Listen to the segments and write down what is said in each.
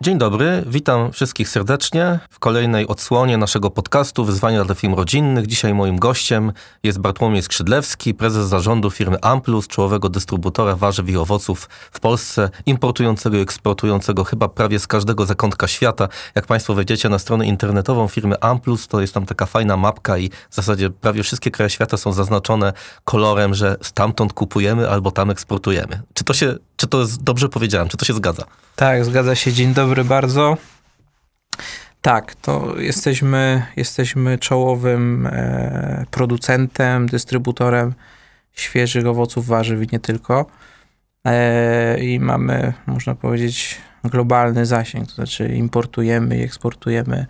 Dzień dobry, witam wszystkich serdecznie w kolejnej odsłonie naszego podcastu Wyzwania dla firm rodzinnych. Dzisiaj moim gościem jest Bartłomiej Skrzydlewski, prezes zarządu firmy Amplus, czołowego dystrybutora warzyw i owoców w Polsce, importującego i eksportującego chyba prawie z każdego zakątka świata. Jak Państwo wejdziecie na stronę internetową firmy Amplus, to jest tam taka fajna mapka i w zasadzie prawie wszystkie kraje świata są zaznaczone kolorem, że stamtąd kupujemy albo tam eksportujemy. Czy to się, czy to jest dobrze powiedziałem, czy to się zgadza? Tak, zgadza się. Dzień dobry bardzo. Tak, to jesteśmy, jesteśmy czołowym e, producentem, dystrybutorem świeżych owoców, warzyw i nie tylko. E, I mamy, można powiedzieć, globalny zasięg, to znaczy importujemy i eksportujemy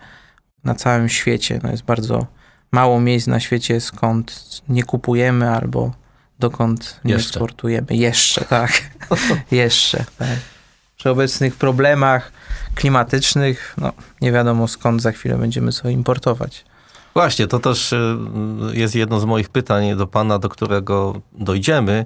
na całym świecie. No jest bardzo mało miejsc na świecie, skąd nie kupujemy albo dokąd nie Jeszcze. eksportujemy. Jeszcze, tak. Jeszcze, tak przy obecnych problemach klimatycznych, no, nie wiadomo skąd za chwilę będziemy sobie importować. Właśnie, to też y, jest jedno z moich pytań do Pana, do którego dojdziemy.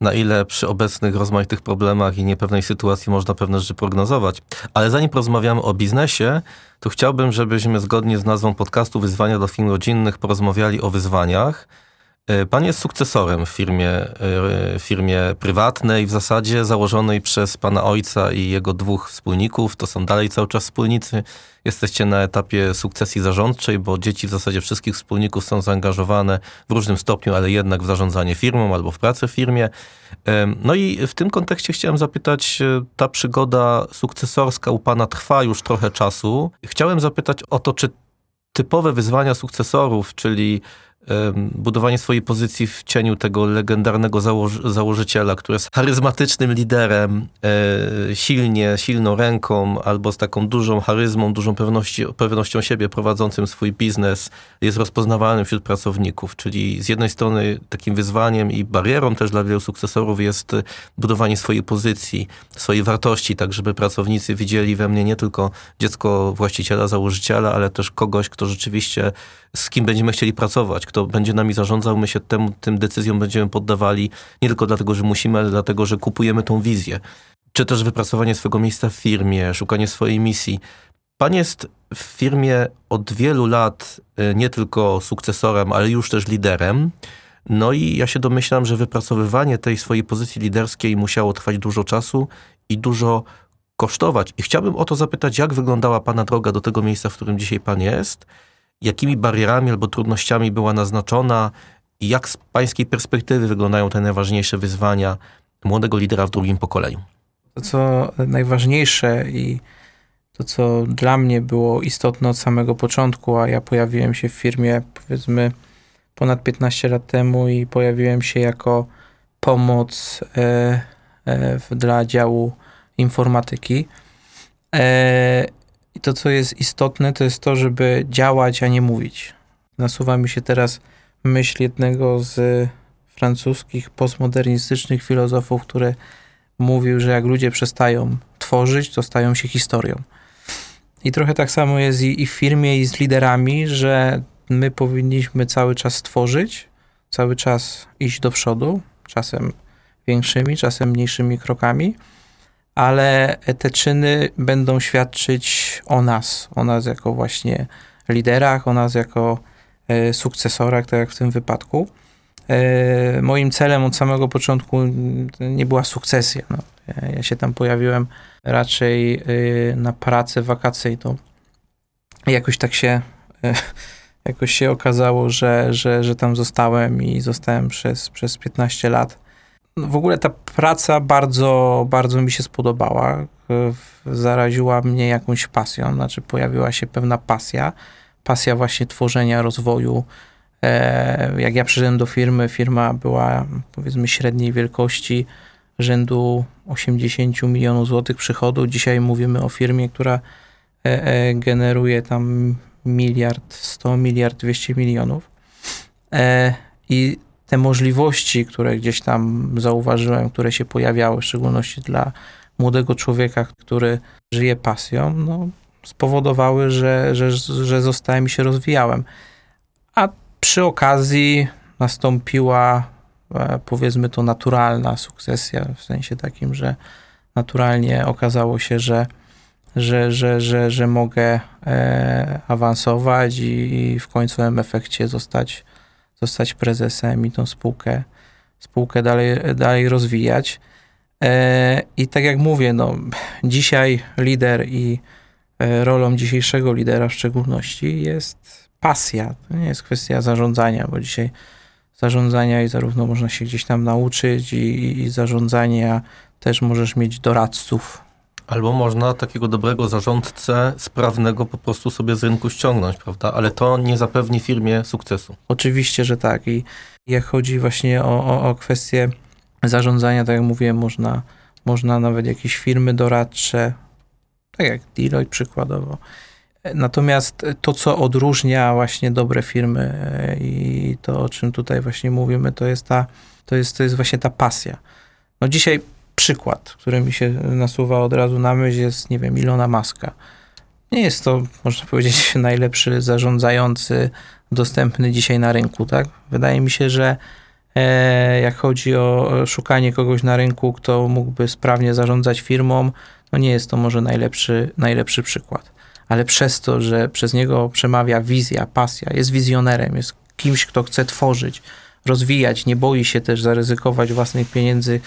Na ile przy obecnych rozmaitych problemach i niepewnej sytuacji można pewne rzeczy prognozować. Ale zanim porozmawiamy o biznesie, to chciałbym, żebyśmy zgodnie z nazwą podcastu Wyzwania dla Firm Rodzinnych porozmawiali o wyzwaniach pan jest sukcesorem w firmie, e, firmie prywatnej, w zasadzie założonej przez pana ojca i jego dwóch wspólników. To są dalej cały czas wspólnicy. Jesteście na etapie sukcesji zarządczej, bo dzieci w zasadzie wszystkich wspólników są zaangażowane w różnym stopniu, ale jednak w zarządzanie firmą albo w pracę w firmie. E, no i w tym kontekście chciałem zapytać, ta przygoda sukcesorska u pana trwa już trochę czasu. Chciałem zapytać o to, czy typowe wyzwania sukcesorów, czyli budowanie swojej pozycji w cieniu tego legendarnego założy założyciela, który jest charyzmatycznym liderem, e, silnie, silną ręką albo z taką dużą charyzmą, dużą pewności, pewnością siebie prowadzącym swój biznes, jest rozpoznawalny wśród pracowników. Czyli z jednej strony takim wyzwaniem i barierą też dla wielu sukcesorów jest budowanie swojej pozycji, swojej wartości, tak żeby pracownicy widzieli we mnie nie tylko dziecko właściciela, założyciela, ale też kogoś, kto rzeczywiście z kim będziemy chcieli pracować, kto będzie nami zarządzał, my się temu, tym decyzjom będziemy poddawali nie tylko dlatego, że musimy, ale dlatego, że kupujemy tą wizję. Czy też wypracowanie swojego miejsca w firmie, szukanie swojej misji. Pan jest w firmie od wielu lat y, nie tylko sukcesorem, ale już też liderem. No i ja się domyślam, że wypracowywanie tej swojej pozycji liderskiej musiało trwać dużo czasu i dużo kosztować. I chciałbym o to zapytać, jak wyglądała Pana droga do tego miejsca, w którym dzisiaj Pan jest jakimi barierami albo trudnościami była naznaczona i jak z pańskiej perspektywy wyglądają te najważniejsze wyzwania młodego lidera w drugim pokoleniu? To, co najważniejsze i to, co dla mnie było istotne od samego początku, a ja pojawiłem się w firmie powiedzmy ponad 15 lat temu i pojawiłem się jako pomoc e, e, dla działu informatyki. E, i to, co jest istotne, to jest to, żeby działać, a nie mówić. Nasuwa mi się teraz myśl jednego z francuskich postmodernistycznych filozofów, który mówił, że jak ludzie przestają tworzyć, to stają się historią. I trochę tak samo jest i, i w firmie, i z liderami, że my powinniśmy cały czas tworzyć, cały czas iść do przodu, czasem większymi, czasem mniejszymi krokami ale te czyny będą świadczyć o nas, o nas jako właśnie liderach, o nas jako e, sukcesorach, tak jak w tym wypadku. E, moim celem od samego początku nie była sukcesja. No. Ja się tam pojawiłem raczej e, na pracę wakacyjną. Jakoś tak się, jakoś się okazało, że, że, że tam zostałem i zostałem przez, przez 15 lat w ogóle ta praca bardzo, bardzo mi się spodobała. Zaraziła mnie jakąś pasją, znaczy pojawiła się pewna pasja. Pasja właśnie tworzenia, rozwoju. E, jak ja przyszedłem do firmy, firma była powiedzmy średniej wielkości, rzędu 80 milionów złotych przychodu. Dzisiaj mówimy o firmie, która e, e, generuje tam miliard 100, miliard 200 milionów. I te możliwości, które gdzieś tam zauważyłem, które się pojawiały, w szczególności dla młodego człowieka, który żyje pasją, no, spowodowały, że, że, że zostałem i się rozwijałem. A przy okazji nastąpiła, e, powiedzmy to, naturalna sukcesja, w sensie takim, że naturalnie okazało się, że, że, że, że, że mogę e, awansować i, i w końcowym efekcie zostać, zostać prezesem i tą spółkę, spółkę dalej, dalej rozwijać. E, I tak jak mówię, no, dzisiaj lider i e, rolą dzisiejszego lidera w szczególności jest pasja. To nie jest kwestia zarządzania, bo dzisiaj zarządzania i zarówno można się gdzieś tam nauczyć i, i zarządzania też możesz mieć doradców. Albo można takiego dobrego zarządcę, sprawnego po prostu sobie z rynku ściągnąć, prawda? Ale to nie zapewni firmie sukcesu. Oczywiście, że tak. I jak chodzi właśnie o, o, o kwestię zarządzania, tak jak mówiłem, można, można nawet jakieś firmy doradcze, tak jak Deloitte przykładowo. Natomiast to, co odróżnia właśnie dobre firmy e, i to, o czym tutaj właśnie mówimy, to jest ta, to jest, to jest właśnie ta pasja. No dzisiaj przykład, który mi się nasuwa od razu na myśl jest, nie wiem, Ilona Maska. Nie jest to, można powiedzieć, najlepszy zarządzający dostępny dzisiaj na rynku, tak? Wydaje mi się, że e, jak chodzi o szukanie kogoś na rynku, kto mógłby sprawnie zarządzać firmą, no nie jest to może najlepszy, najlepszy przykład. Ale przez to, że przez niego przemawia wizja, pasja, jest wizjonerem, jest kimś, kto chce tworzyć, rozwijać, nie boi się też zaryzykować własnych pieniędzy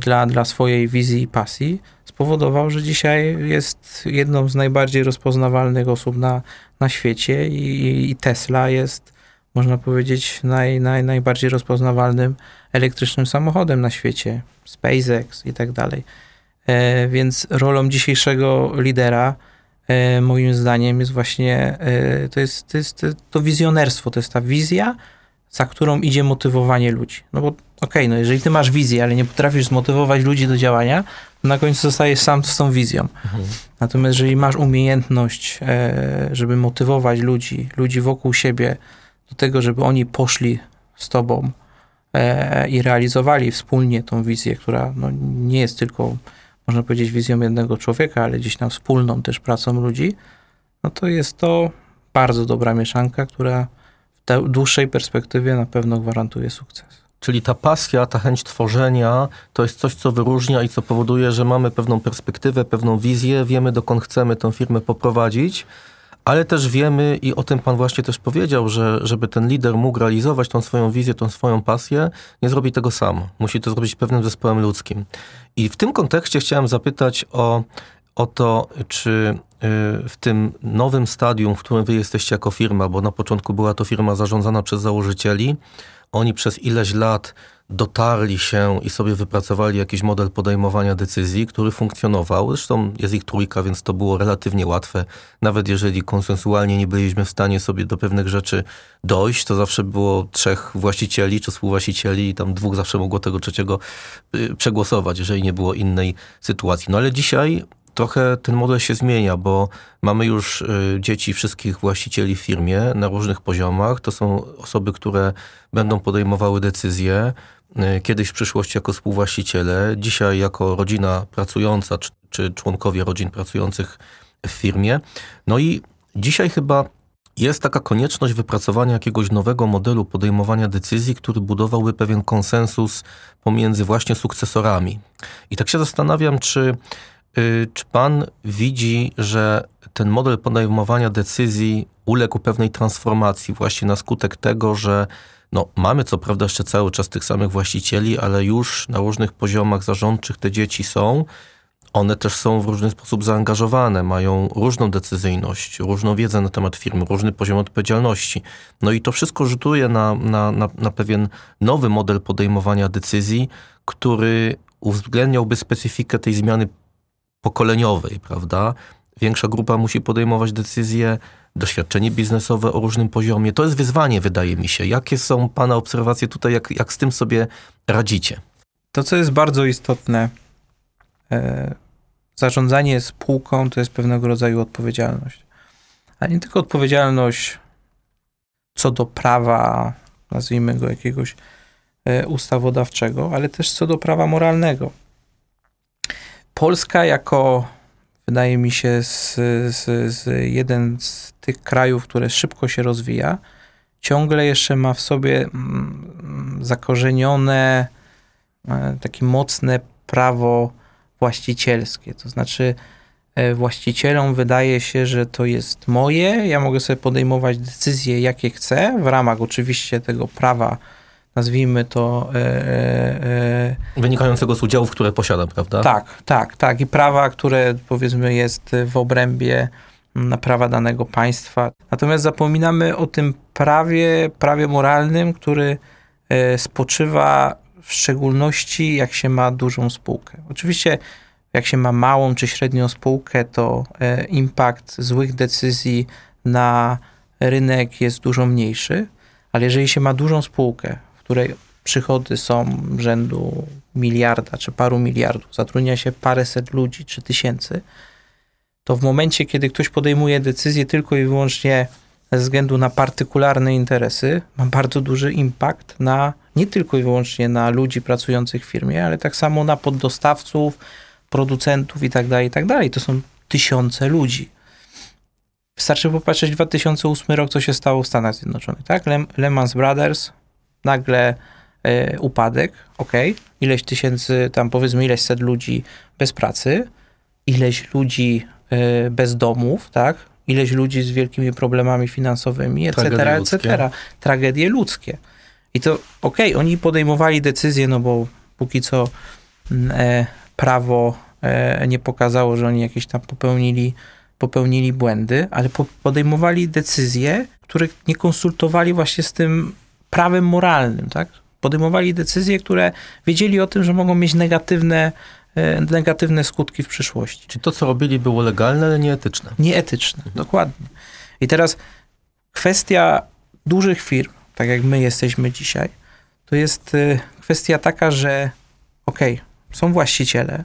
dla, dla swojej wizji i pasji, spowodował, że dzisiaj jest jedną z najbardziej rozpoznawalnych osób na, na świecie i, i Tesla jest, można powiedzieć, naj, naj, najbardziej rozpoznawalnym elektrycznym samochodem na świecie, SpaceX i tak dalej. E, więc rolą dzisiejszego lidera, e, moim zdaniem, jest właśnie e, to, jest, to jest to wizjonerstwo, to jest ta wizja, za którą idzie motywowanie ludzi. No bo okej, okay, no jeżeli ty masz wizję, ale nie potrafisz zmotywować ludzi do działania, to na końcu zostajesz sam z tą wizją. Mhm. Natomiast jeżeli masz umiejętność, żeby motywować ludzi, ludzi wokół siebie do tego, żeby oni poszli z tobą i realizowali wspólnie tą wizję, która no, nie jest tylko można powiedzieć, wizją jednego człowieka, ale gdzieś tam wspólną też pracą ludzi, no to jest to bardzo dobra mieszanka, która w dłuższej perspektywie na pewno gwarantuje sukces. Czyli ta pasja, ta chęć tworzenia to jest coś, co wyróżnia i co powoduje, że mamy pewną perspektywę, pewną wizję, wiemy dokąd chcemy tę firmę poprowadzić, ale też wiemy i o tym pan właśnie też powiedział, że żeby ten lider mógł realizować tą swoją wizję, tą swoją pasję, nie zrobi tego sam. Musi to zrobić pewnym zespołem ludzkim. I w tym kontekście chciałem zapytać o, o to, czy y, w tym nowym stadium, w którym wy jesteście jako firma, bo na początku była to firma zarządzana przez założycieli, oni przez ileś lat dotarli się i sobie wypracowali jakiś model podejmowania decyzji, który funkcjonował. Zresztą jest ich trójka, więc to było relatywnie łatwe. Nawet jeżeli konsensualnie nie byliśmy w stanie sobie do pewnych rzeczy dojść, to zawsze było trzech właścicieli czy współwłaścicieli i tam dwóch zawsze mogło tego trzeciego y, przegłosować, jeżeli nie było innej sytuacji. No ale dzisiaj trochę ten model się zmienia, bo mamy już y, dzieci wszystkich właścicieli w firmie na różnych poziomach. To są osoby, które będą podejmowały decyzje, y, kiedyś w przyszłości jako współwłaściciele, dzisiaj jako rodzina pracująca, czy, czy członkowie rodzin pracujących w firmie. No i dzisiaj chyba jest taka konieczność wypracowania jakiegoś nowego modelu podejmowania decyzji, który budowałby pewien konsensus pomiędzy właśnie sukcesorami. I tak się zastanawiam, czy czy pan widzi, że ten model podejmowania decyzji uległ pewnej transformacji właśnie na skutek tego, że no, mamy co prawda jeszcze cały czas tych samych właścicieli, ale już na różnych poziomach zarządczych te dzieci są. One też są w różny sposób zaangażowane, mają różną decyzyjność, różną wiedzę na temat firmy, różny poziom odpowiedzialności. No i to wszystko rzutuje na, na, na, na pewien nowy model podejmowania decyzji, który uwzględniałby specyfikę tej zmiany pokoleniowej, prawda? Większa grupa musi podejmować decyzje, doświadczenie biznesowe o różnym poziomie. To jest wyzwanie, wydaje mi się. Jakie są Pana obserwacje tutaj, jak, jak z tym sobie radzicie? To, co jest bardzo istotne, e, zarządzanie spółką to jest pewnego rodzaju odpowiedzialność. A nie tylko odpowiedzialność co do prawa, nazwijmy go jakiegoś e, ustawodawczego, ale też co do prawa moralnego. Polska jako, wydaje mi się, z, z, z jeden z tych krajów, które szybko się rozwija, ciągle jeszcze ma w sobie mm, zakorzenione e, takie mocne prawo właścicielskie. To znaczy, e, właścicielom wydaje się, że to jest moje, ja mogę sobie podejmować decyzje, jakie chcę, w ramach oczywiście tego prawa, nazwijmy to. E, e, Wynikającego z udziałów, które posiadam, prawda? Tak, tak, tak. I prawa, które powiedzmy jest w obrębie na prawa danego państwa. Natomiast zapominamy o tym prawie, prawie moralnym, który spoczywa w szczególności jak się ma dużą spółkę. Oczywiście jak się ma małą czy średnią spółkę, to e, impact złych decyzji na rynek jest dużo mniejszy, ale jeżeli się ma dużą spółkę, której przychody są rzędu miliarda czy paru miliardów, zatrudnia się paręset ludzi czy tysięcy, to w momencie, kiedy ktoś podejmuje decyzję tylko i wyłącznie ze względu na partykularne interesy, ma bardzo duży impact na nie tylko i wyłącznie na ludzi pracujących w firmie, ale tak samo na poddostawców, producentów i tak dalej, i tak. To są tysiące ludzi. Wystarczy popatrzeć 2008 rok, co się stało w Stanach Zjednoczonych, tak? Lehman Brothers, nagle y, upadek, ok, ileś tysięcy, tam powiedzmy ileś set ludzi bez pracy, ileś ludzi y, bez domów, tak? Ileś ludzi z wielkimi problemami finansowymi, etc., etc. Tragedie ludzkie. I to okej, okay, oni podejmowali decyzje, no bo póki co mm, e, prawo e, nie pokazało, że oni jakieś tam popełnili, popełnili błędy, ale po, podejmowali decyzje, których nie konsultowali właśnie z tym prawem moralnym, tak? Podejmowali decyzje, które wiedzieli o tym, że mogą mieć negatywne, e, negatywne skutki w przyszłości. Czy to, co robili, było legalne, ale nieetyczne? Nieetyczne, dokładnie. I teraz kwestia dużych firm, tak jak my jesteśmy dzisiaj, to jest y, kwestia taka, że okej, okay, są właściciele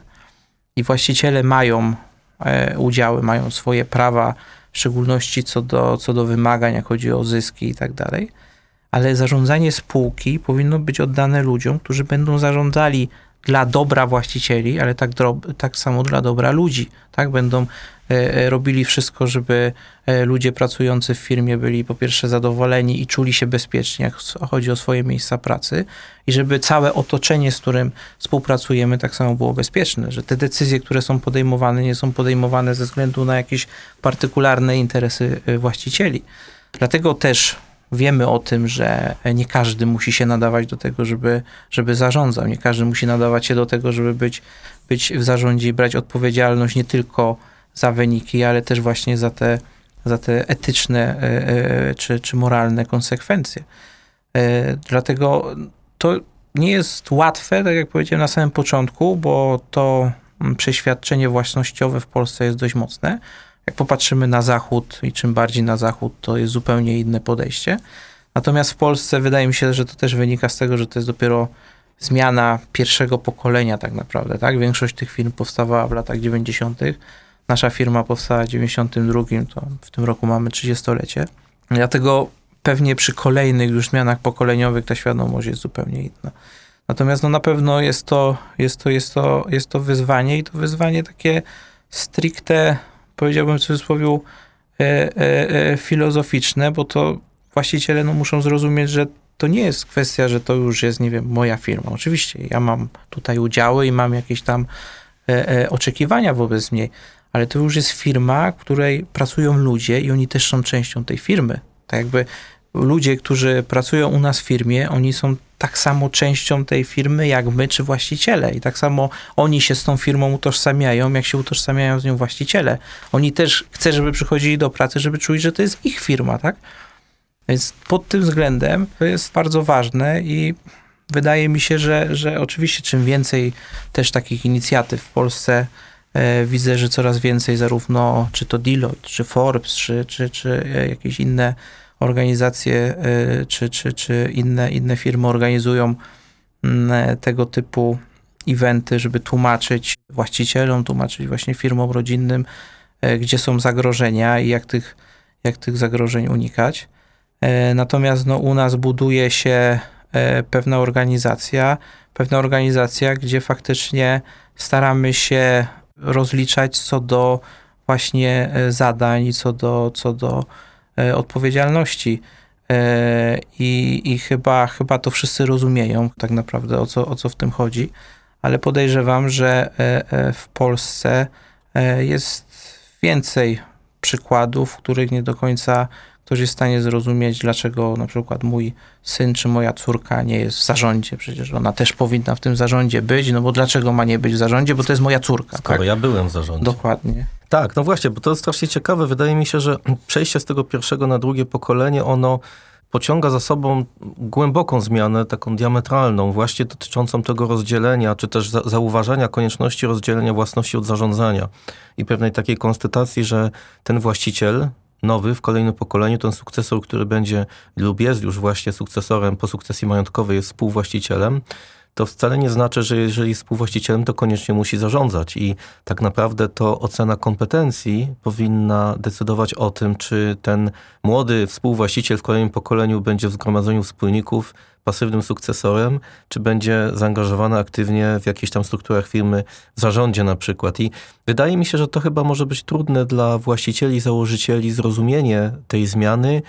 i właściciele mają e, udziały, mają swoje prawa, w szczególności co do, co do wymagań, jak chodzi o zyski i tak dalej, ale zarządzanie spółki powinno być oddane ludziom, którzy będą zarządzali dla dobra właścicieli, ale tak, tak samo dla dobra ludzi. Tak? Będą e, e, robili wszystko, żeby e, ludzie pracujący w firmie byli po pierwsze zadowoleni i czuli się bezpiecznie, jak chodzi o swoje miejsca pracy, i żeby całe otoczenie, z którym współpracujemy, tak samo było bezpieczne, że te decyzje, które są podejmowane, nie są podejmowane ze względu na jakieś partykularne interesy właścicieli. Dlatego też wiemy o tym, że nie każdy musi się nadawać do tego, żeby, żeby zarządzał. Nie każdy musi nadawać się do tego, żeby być, być w zarządzie i brać odpowiedzialność nie tylko za wyniki, ale też właśnie za te, za te etyczne e, e, czy, czy moralne konsekwencje. E, dlatego to nie jest łatwe, tak jak powiedziałem na samym początku, bo to przeświadczenie własnościowe w Polsce jest dość mocne. Jak popatrzymy na zachód i czym bardziej na zachód, to jest zupełnie inne podejście. Natomiast w Polsce wydaje mi się, że to też wynika z tego, że to jest dopiero zmiana pierwszego pokolenia tak naprawdę, tak? Większość tych firm powstawała w latach 90. Nasza firma powstała w 92, to w tym roku mamy 30-lecie. Dlatego pewnie przy kolejnych już zmianach pokoleniowych ta świadomość jest zupełnie inna. Natomiast no na pewno jest to, jest to, jest to, jest to wyzwanie i to wyzwanie takie stricte powiedziałbym w cudzysłowie, e, e, e, filozoficzne, bo to właściciele no, muszą zrozumieć, że to nie jest kwestia, że to już jest, nie wiem, moja firma. Oczywiście ja mam tutaj udziały i mam jakieś tam oczekiwania wobec niej, ale to już jest firma, w której pracują ludzie i oni też są częścią tej firmy. Tak jakby ludzie, którzy pracują u nas w firmie, oni są tak samo częścią tej firmy jak my czy właściciele. I tak samo oni się z tą firmą utożsamiają, jak się utożsamiają z nią właściciele. Oni też chcą, żeby przychodzili do pracy, żeby czuli, że to jest ich firma, tak? Więc pod tym względem to jest bardzo ważne i wydaje mi się, że, że oczywiście czym więcej też takich inicjatyw w Polsce e, widzę, że coraz więcej zarówno czy to Deloitte, czy Forbes, czy, czy, czy jakieś inne organizacje y, czy, czy, czy inne, inne firmy organizują mm, tego typu eventy, żeby tłumaczyć właścicielom, tłumaczyć właśnie firmom rodzinnym, e, gdzie są zagrożenia i jak tych, jak tych zagrożeń unikać. E, natomiast no, u nas buduje się e, pewna organizacja, pewna organizacja, gdzie faktycznie staramy się rozliczać co do właśnie zadań, co do, co do odpowiedzialności. I, I chyba, chyba to wszyscy rozumieją tak naprawdę o co, o co w tym chodzi, ale podejrzewam, że w Polsce jest więcej przykładów, których nie do końca ktoś jest w stanie zrozumieć, dlaczego na przykład mój syn czy moja córka nie jest w zarządzie. Przecież ona też powinna w tym zarządzie być, no bo dlaczego ma nie być w zarządzie? Bo to jest moja córka. Skoro tak? ja byłem w zarządzie. Dokładnie. Tak, no właśnie, bo to jest strasznie ciekawe. Wydaje mi się, że przejście z tego pierwszego na drugie pokolenie, ono pociąga za sobą głęboką zmianę, taką diametralną, właśnie dotyczącą tego rozdzielenia, czy też za, zauważenia konieczności rozdzielenia własności od zarządzania i pewnej takiej konstatacji, że ten właściciel, nowy w kolejnym pokoleniu, ten sukcesor, który będzie lub jest już właśnie sukcesorem po sukcesji majątkowej, jest współwłaścicielem, to wcale nie znaczy, że jeżeli jest współwłaścicielem, to koniecznie musi zarządzać. I tak naprawdę to ocena kompetencji powinna decydować o tym, czy ten młody współwłaściciel w kolejnym pokoleniu będzie w zgromadzeniu wspólników pasywnym sukcesorem, czy będzie zaangażowany aktywnie w jakichś tam strukturach firmy, w zarządzie na przykład. I wydaje mi się, że to chyba może być trudne dla właścicieli, założycieli zrozumienie tej zmiany,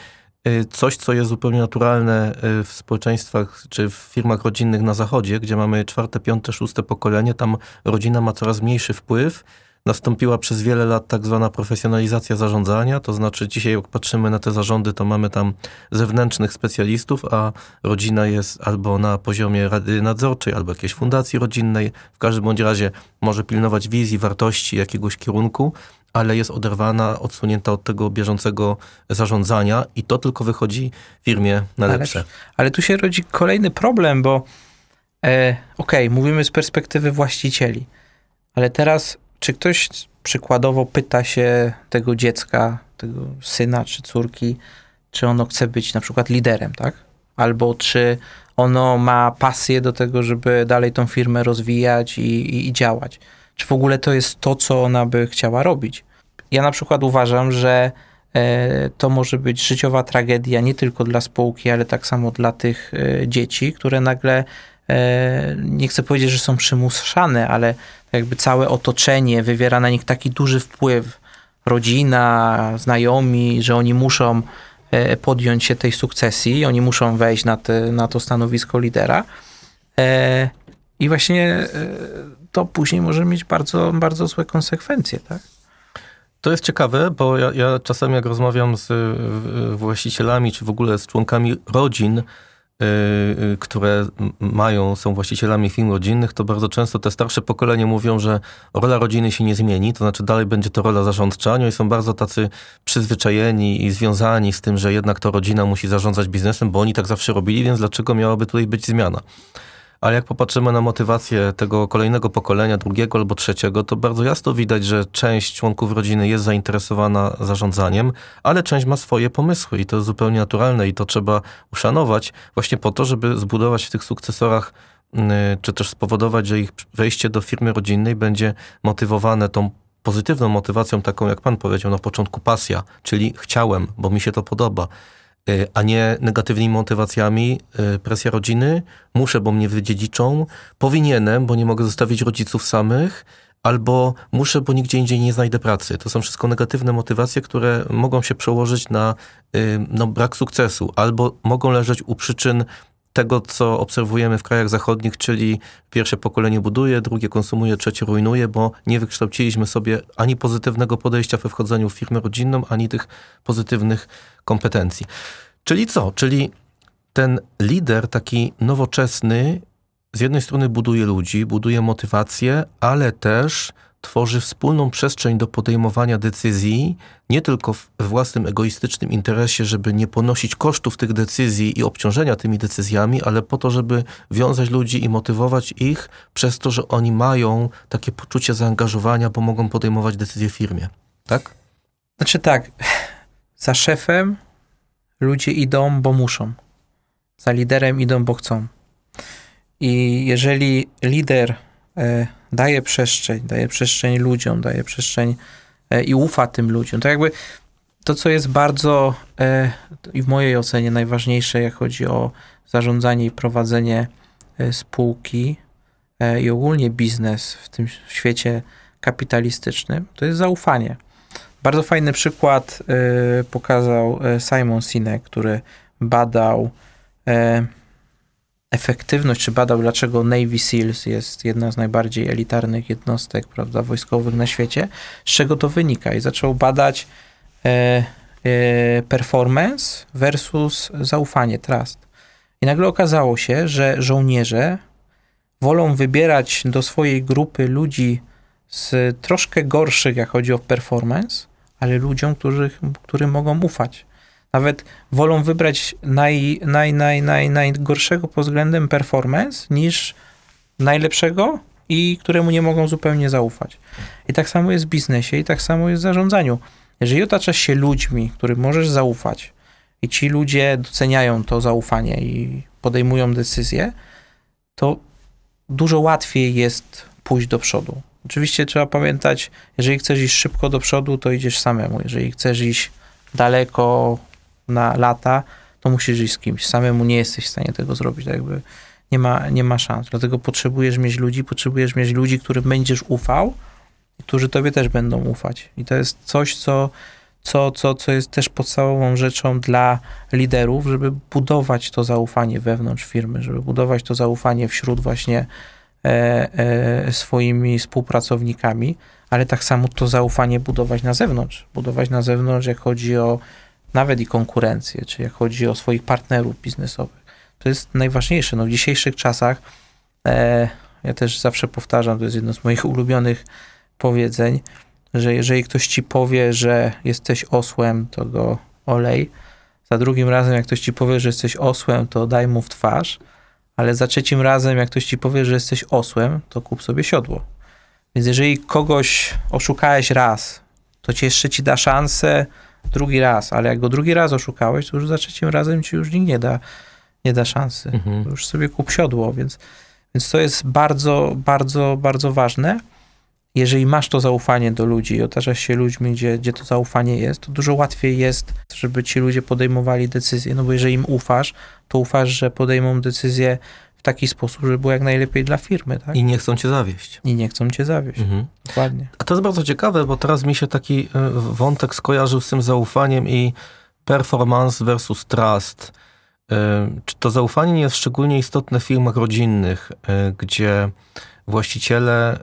coś, co jest zupełnie naturalne y, w społeczeństwach czy w firmach rodzinnych na zachodzie, gdzie mamy czwarte, piąte, szóste pokolenie, tam rodzina ma coraz mniejszy wpływ. Nastąpiła przez wiele lat tak zwana profesjonalizacja zarządzania, to znaczy dzisiaj jak patrzymy na te zarządy, to mamy tam zewnętrznych specjalistów, a rodzina jest albo na poziomie rady nadzorczej, albo jakiejś fundacji rodzinnej. W każdym bądź razie może pilnować wizji, wartości, jakiegoś kierunku, ale jest oderwana, odsunięta od tego bieżącego zarządzania i to tylko wychodzi firmie na lepsze. Ale, ale tu się rodzi kolejny problem, bo e, okej, okay, mówimy z perspektywy właścicieli, ale teraz czy ktoś przykładowo pyta się tego dziecka, tego syna czy córki, czy ono chce być na przykład liderem, tak? Albo czy ono ma pasję do tego, żeby dalej tą firmę rozwijać i, i, i działać. Czy w ogóle to jest to, co ona by chciała robić? Ja na przykład uważam, że e, to może być życiowa tragedia nie tylko dla spółki, ale tak samo dla tych e, dzieci, które nagle e, nie chcę powiedzieć, że są przymuszane, ale jakby całe otoczenie wywiera na nich taki duży wpływ. Rodzina, znajomi, że oni muszą podjąć się tej sukcesji, oni muszą wejść na, te, na to stanowisko lidera. I właśnie to później może mieć bardzo, bardzo złe konsekwencje, tak? To jest ciekawe, bo ja, ja czasem jak rozmawiam z właścicielami, czy w ogóle z członkami rodzin, yy, które mają, są właścicielami firm rodzinnych, to bardzo często te starsze pokolenie mówią, że rola rodziny się nie zmieni, to znaczy dalej będzie to rola zarządcza. Oni są bardzo tacy przyzwyczajeni i związani z tym, że jednak to rodzina musi zarządzać biznesem, bo oni tak zawsze robili, więc dlaczego miałaby tutaj być zmiana? Ale jak popatrzymy na motywację tego kolejnego pokolenia, drugiego albo trzeciego, to bardzo jasno widać, że część członków rodziny jest zainteresowana zarządzaniem, ale część ma swoje pomysły i to jest zupełnie naturalne i to trzeba uszanować właśnie po to, żeby zbudować w tych sukcesorach mm, czy też spowodować, że ich wejście do firmy rodzinnej będzie motywowane tą pozytywną motywacją, taką jak pan powiedział na początku, pasja, czyli chciałem, bo mi się to podoba. Y, a nie negatywnymi motywacjami, y, presja rodziny, muszę, bo mnie wydziedziczą, powinienem, bo nie mogę zostawić rodziców samych, albo muszę, bo nigdzie indziej nie znajdę pracy. To są wszystko negatywne motywacje, które mogą się przełożyć na y, no, brak sukcesu, albo mogą leżeć u przyczyn tego, co obserwujemy w krajach zachodnich, czyli pierwsze pokolenie buduje, drugie konsumuje, trzecie rujnuje, bo nie wykształciliśmy sobie ani pozytywnego podejścia we wchodzeniu w firmę rodzinną, ani tych pozytywnych kompetencji. Czyli co? Czyli ten lider taki nowoczesny z jednej strony buduje ludzi, buduje motywację, ale też tworzy wspólną przestrzeń do podejmowania decyzji, nie tylko w własnym egoistycznym interesie, żeby nie ponosić kosztów tych decyzji i obciążenia tymi decyzjami, ale po to, żeby wiązać ludzi i motywować ich przez to, że oni mają takie poczucie zaangażowania, bo mogą podejmować decyzje w firmie. Tak? Znaczy tak, za szefem ludzie idą, bo muszą. Za liderem idą, bo chcą. I jeżeli lider e, daje przestrzeń, daje przestrzeń ludziom, daje przestrzeń e, i ufa tym ludziom. To jakby to, co jest bardzo e, i w mojej ocenie najważniejsze, jak chodzi o zarządzanie i prowadzenie spółki i ogólnie biznes w tym świecie kapitalistycznym, to jest zaufanie. Bardzo fajny przykład e, pokazał e, Simon Sinek, który badał e, efektywność, czy badał, dlaczego Navy SEALs jest jedna z najbardziej elitarnych jednostek prawda, wojskowych na świecie, z czego to wynika. I zaczął badać performance versus zaufanie, trust. I nagle okazało się, że żołnierze wolą wybierać do swojej grupy ludzi z troszkę gorszych, jak chodzi o performance, ale ludziom, których, którym mogą ufać. Nawet wolą wybrać naj, naj, naj, naj, najgorszego pod względem performance niż najlepszego i któremu nie mogą zupełnie zaufać. I tak samo jest w biznesie i tak samo jest w zarządzaniu. Jeżeli otaczasz się ludźmi, którym możesz zaufać i ci ludzie doceniają to zaufanie i podejmują decyzje, to dużo łatwiej jest pójść do przodu. Oczywiście trzeba pamiętać, jeżeli chcesz iść szybko do przodu, to idziesz samemu. Jeżeli chcesz iść daleko na lata, to musisz iść z kimś. Samemu nie jesteś w stanie tego zrobić. Tak jakby nie ma, nie ma szans. Dlatego potrzebujesz mieć ludzi, potrzebujesz mieć ludzi, którym będziesz ufał, którzy tobie też będą ufać. I to jest coś, co, co, co, co jest też podstawową rzeczą dla liderów, żeby budować to zaufanie wewnątrz firmy, żeby budować to zaufanie wśród właśnie swoimi współpracownikami, ale tak samo to zaufanie budować na zewnątrz. Budować na zewnątrz, jak chodzi o nawet i konkurencję, czy jak chodzi o swoich partnerów biznesowych. To jest najważniejsze. No, w dzisiejszych czasach, e, ja też zawsze powtarzam, to jest jedno z moich ulubionych powiedzeń, że jeżeli ktoś ci powie, że jesteś osłem, to go olej. Za drugim razem, jak ktoś ci powie, że jesteś osłem, to daj mu w twarz. Ale za trzecim razem, jak ktoś ci powie, że jesteś osłem, to kup sobie siodło. Więc jeżeli kogoś oszukałeś raz, to ci jeszcze ci da szansę drugi raz, ale jak go drugi raz oszukałeś, to już za trzecim razem ci już nikt nie da, nie da szansy. Mhm. Już sobie kup siodło, więc, więc to jest bardzo, bardzo, bardzo ważne. Jeżeli masz to zaufanie do ludzi i otaczasz się ludźmi, gdzie, gdzie to zaufanie jest, to dużo łatwiej jest, żeby ci ludzie podejmowali decyzje. No bo jeżeli im ufasz, to ufasz, że podejmą decyzję w taki sposób, żeby było jak najlepiej dla firmy, tak? I nie chcą cię zawieść. I nie chcą cię zawieść. Mhm. Dokładnie. A to jest bardzo ciekawe, bo teraz mi się taki y, wątek skojarzył z tym zaufaniem i performance versus trust. Y, Czy to zaufanie nie jest szczególnie istotne w firmach rodzinnych, y, gdzie właściciele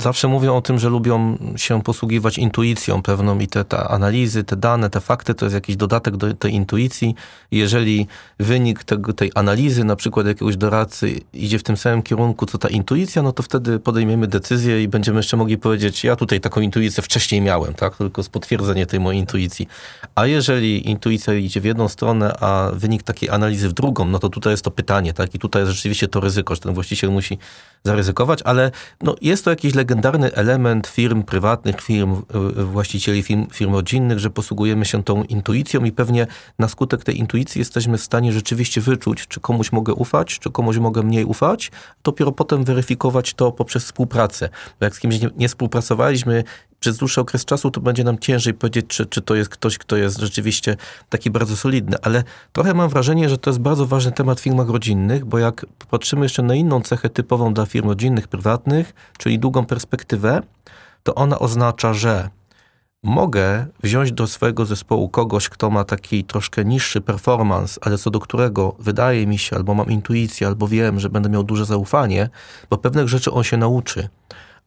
zawsze mówią o tym, że lubią się posługiwać intuicją pewną i te, te analizy, te dane, te fakty to jest jakiś dodatek do tej intuicji. Jeżeli wynik tego, tej analizy, na przykład jakiegoś doradcy, idzie w tym samym kierunku, co ta intuicja, no to wtedy podejmiemy decyzję i będziemy jeszcze mogli powiedzieć, ja tutaj taką intuicję wcześniej miałem, tak? Tylko z potwierdzenie tej mojej intuicji. A jeżeli intuicja idzie w jedną stronę, a wynik takiej analizy w drugą, no to tutaj jest to pytanie, tak? I tutaj jest rzeczywiście to ryzyko, że ten właściciel musi zaryzykować, ale no, jest to jakiś legendarny element firm prywatnych, firm, y, właścicieli firm, firm rodzinnych, że posługujemy się tą intuicją i pewnie na skutek tej intuicji jesteśmy w stanie rzeczywiście wyczuć, czy komuś mogę ufać, czy komuś mogę mniej ufać, dopiero potem weryfikować to poprzez współpracę. Bo jak z kimś nie, nie współpracowaliśmy przez dłuższy okres czasu, to będzie nam ciężej powiedzieć, czy, czy to jest ktoś, kto jest rzeczywiście taki bardzo solidny. Ale trochę mam wrażenie, że to jest bardzo ważny temat w firmach rodzinnych, bo jak patrzymy jeszcze na inną cechę typową dla firm rodzinnych, prywatnych, czyli długą perspektywę, to ona oznacza, że mogę wziąć do swojego zespołu kogoś, kto ma taki troszkę niższy performance, ale co do którego wydaje mi się, albo mam intuicję, albo wiem, że będę miał duże zaufanie, bo pewnych rzeczy on się nauczy.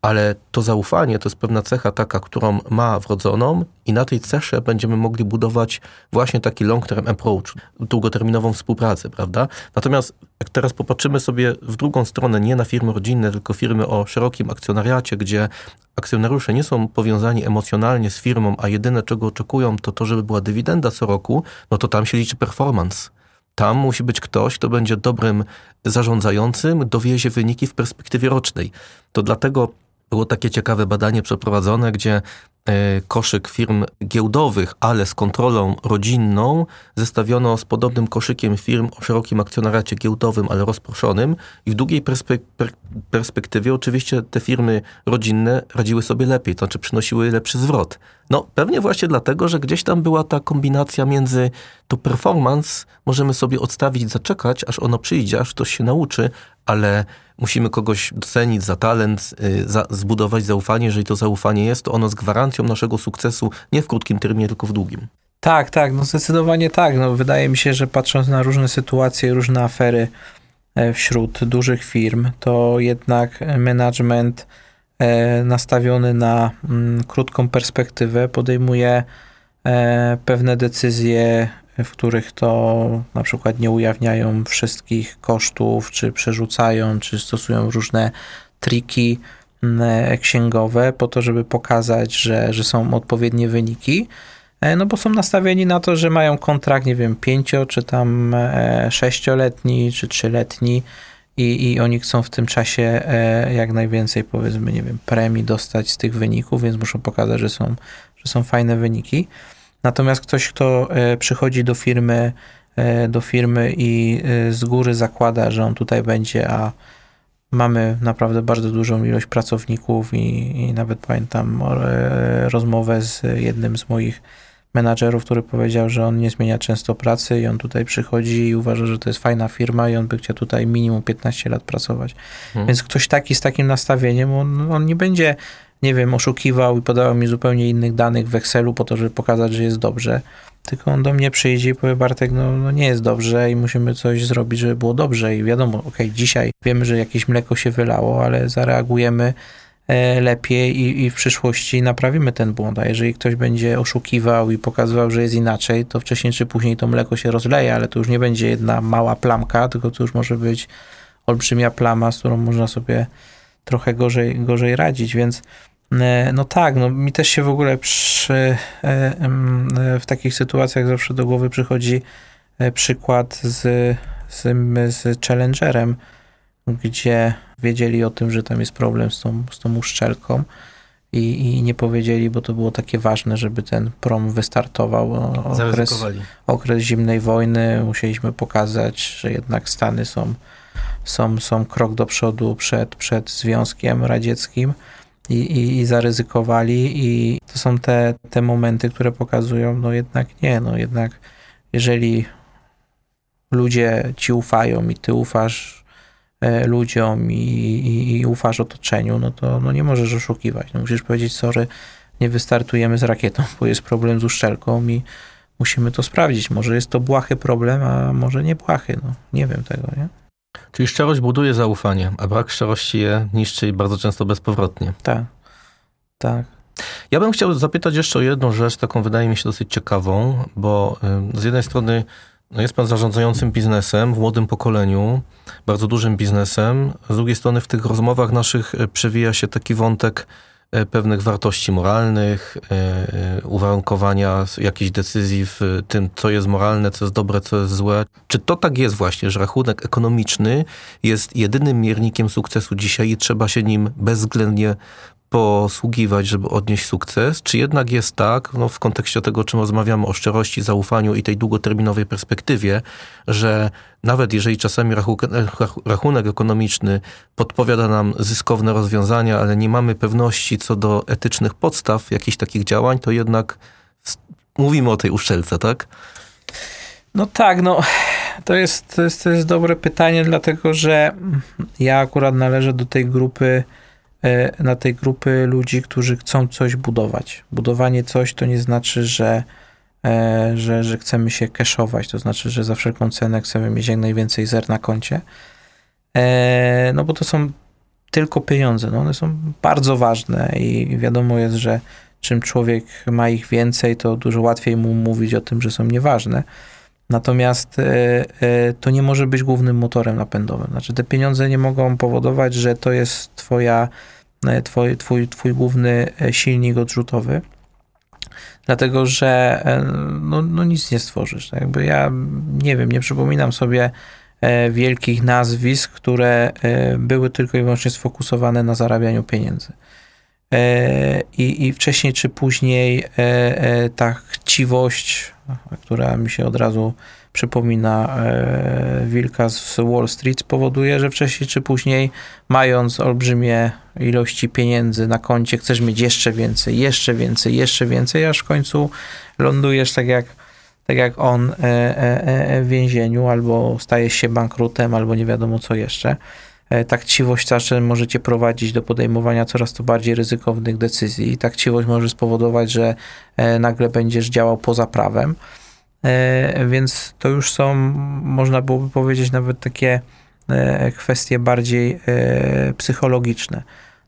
Ale to zaufanie to jest pewna cecha taka, którą ma wrodzoną i na tej cesze będziemy mogli budować właśnie taki long-term approach, długoterminową współpracę, prawda? Natomiast jak teraz popatrzymy sobie w drugą stronę, nie na firmy rodzinne, tylko firmy o szerokim akcjonariacie, gdzie akcjonariusze nie są powiązani emocjonalnie z firmą, a jedyne czego oczekują to to, żeby była dywidenda co roku, no to tam się liczy performance. Tam musi być ktoś, kto będzie dobrym zarządzającym, dowiezie wyniki w perspektywie rocznej. To dlatego było takie ciekawe badanie przeprowadzone, gdzie koszyk firm giełdowych, ale z kontrolą rodzinną, zestawiono z podobnym koszykiem firm o szerokim akcjonariacie giełdowym, ale rozproszonym. I w długiej perspek perspektywie oczywiście te firmy rodzinne radziły sobie lepiej, to znaczy przynosiły lepszy zwrot. No pewnie właśnie dlatego, że gdzieś tam była ta kombinacja między to performance, możemy sobie odstawić, zaczekać, aż ono przyjdzie, aż ktoś się nauczy, ale musimy kogoś docenić za talent, y, za, zbudować zaufanie. Jeżeli to zaufanie jest, to ono z gwarancją naszego sukcesu nie w krótkim terminie, tylko w długim. Tak, tak, no zdecydowanie tak. No, wydaje mi się, że patrząc na różne sytuacje, różne afery e, wśród dużych firm, to jednak management e, nastawiony na mm, krótką perspektywę podejmuje e, pewne decyzje w których to na przykład nie ujawniają wszystkich kosztów, czy przerzucają, czy stosują różne triki księgowe po to, żeby pokazać, że, że są odpowiednie wyniki. E, no bo są nastawieni na to, że mają kontrakt, nie wiem, pięcio, czy tam e, sześcioletni, czy trzyletni i, i oni chcą w tym czasie e, jak najwięcej, powiedzmy, nie wiem, premii dostać z tych wyników, więc muszą pokazać, że są, że są fajne wyniki. Natomiast ktoś, kto e, przychodzi do firmy, e, do firmy i e, z góry zakłada, że on tutaj będzie, a mamy naprawdę bardzo dużą ilość pracowników i, i nawet pamiętam rozmowę z jednym z moich menadżerów, który powiedział, że on nie zmienia często pracy i on tutaj przychodzi i uważa, że to jest fajna firma i on by chciał tutaj minimum 15 lat pracować. Hmm. Więc ktoś taki z takim nastawieniem, on, on nie będzie nie wiem, oszukiwał i podawał mi zupełnie innych danych w Excelu po to, żeby pokazać, że jest dobrze. Tylko on do mnie przyjdzie i powie, Bartek, no, no nie jest dobrze i musimy coś zrobić, żeby było dobrze. I wiadomo, ok, dzisiaj wiemy, że jakieś mleko się wylało, ale zareagujemy e, lepiej i, i, w przyszłości naprawimy ten błąd. A jeżeli ktoś będzie oszukiwał i pokazywał, że jest inaczej, to wcześniej czy później to mleko się rozleje, ale to już nie będzie jedna mała plamka, tylko to już może być olbrzymia plama, z którą można sobie trochę gorzej, gorzej radzić, więc no tak, no mi też się w ogóle przy, e, e, w takich sytuacjach zawsze do głowy przychodzi przykład z, z, z Challengerem, gdzie wiedzieli o tym, że tam jest problem z tą, z tą uszczelką i, i nie powiedzieli, bo to było takie ważne, żeby ten prom wystartował. Okres, okres zimnej wojny musieliśmy pokazać, że jednak Stany są, są, są krok do przodu przed, przed Związkiem Radzieckim i, i, i zaryzykowali i to są te, te momenty, które pokazują, no jednak nie, no jednak jeżeli ludzie ci ufają i ty ufasz e, ludziom i, i, i, ufasz otoczeniu, no to no nie możesz oszukiwać. No musisz powiedzieć, sorry, nie wystartujemy z rakietą, bo jest problem z uszczelką i musimy to sprawdzić. Może jest to błahy problem, a może nie błahy, no nie wiem tego, nie? Czyli szczerość buduje zaufanie, a brak szczerości je niszczy i bardzo często bezpowrotnie. Tak, tak. Ja bym chciał zapytać jeszcze o jedną rzecz, taką wydaje mi się dosyć ciekawą, bo z jednej strony no jest pan zarządzającym biznesem w młodym pokoleniu, bardzo dużym biznesem. Z drugiej strony w tych rozmowach naszych e, przewija się taki wątek pewnych wartości moralnych, e, e, uwarunkowania jakichś decyzji w tym, co jest moralne, co jest dobre, co jest złe. Czy to tak jest właśnie, że rachunek ekonomiczny jest jedynym miernikiem sukcesu dzisiaj i trzeba się nim bezwzględnie posługiwać, żeby odnieść sukces? Czy jednak jest tak, no w kontekście tego, o czym rozmawiamy, o szczerości, zaufaniu i tej długoterminowej perspektywie, że nawet jeżeli czasami rachunek ekonomiczny podpowiada nam zyskowne rozwiązania, ale nie mamy pewności co do etycznych podstaw jakichś takich działań, to jednak mówimy o tej uszczelce, tak? No tak, no to jest, to jest, to jest dobre pytanie, dlatego że ja akurat należę do tej grupy na tej grupy ludzi, którzy chcą coś budować. Budowanie coś to nie znaczy, że, e, że, że chcemy się cashować, to znaczy, że za wszelką cenę chcemy mieć jak najwięcej zer na koncie. E, no bo to są tylko pieniądze, no one są bardzo ważne i wiadomo jest, że czym człowiek ma ich więcej, to dużo łatwiej mu mówić o tym, że są nieważne. Natomiast to nie może być głównym motorem napędowym. Znaczy, te pieniądze nie mogą powodować, że to jest twoja E, twój, twój, twój główny e, silnik odrzutowy. Dlatego, że e, no, no nic nie stworzysz. Tak jakby ja nie wiem, nie przypominam sobie wielkich nazwisk, które były tylko i wyłącznie sfokusowane na zarabianiu pieniędzy. E, I, I wcześniej czy później e, e, ta chciwość, która mi się od razu przypomina wilka z Wall Street, spowoduje, że wcześniej czy później, mając olbrzymie ilości pieniędzy na koncie, chcesz mieć jeszcze więcej, jeszcze więcej, jeszcze więcej, aż w końcu lądujesz tak jak, tak jak on w więzieniu, albo stajesz się bankrutem, albo nie wiadomo co jeszcze. E, tak chciwość czasem może cię prowadzić do podejmowania coraz to bardziej ryzykownych decyzji. Tak chciwość może spowodować, że e, nagle będziesz działał poza prawem. E, więc to już są, można byłoby powiedzieć, nawet takie kwestie bardziej psychologiczne.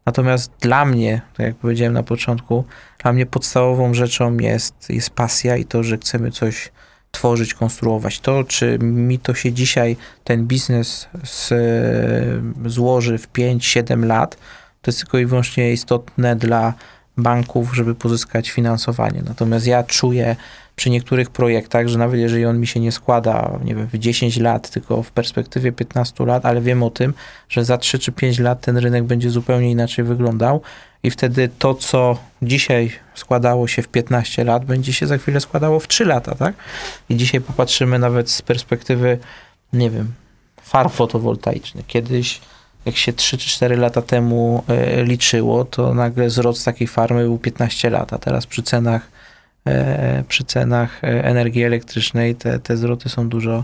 Natomiast dla mnie, tak jak powiedziałem na początku, dla mnie podstawową rzeczą jest, jest pasja i to, że chcemy coś tworzyć, konstruować. To, czy mi to się dzisiaj, ten biznes z, złoży w 5-7 lat, to jest tylko i wyłącznie istotne dla banków, żeby pozyskać finansowanie. Natomiast ja czuję przy niektórych projektach, że nawet jeżeli on mi się nie składa, nie wiem, w 10 lat, tylko w perspektywie 15 lat, ale wiem o tym, że za 3 czy 5 lat ten rynek będzie zupełnie inaczej wyglądał i wtedy to, co dzisiaj składało się w 15 lat, będzie się za chwilę składało w 3 lata, tak? I dzisiaj popatrzymy nawet z perspektywy, nie wiem, farm fotowoltaicznych. Kiedyś, jak się 3 czy 4 lata temu e, liczyło, to nagle wzrost takiej farmy był 15 lat, a teraz przy cenach, e, przy cenach e, energii elektrycznej te, te zwroty są dużo,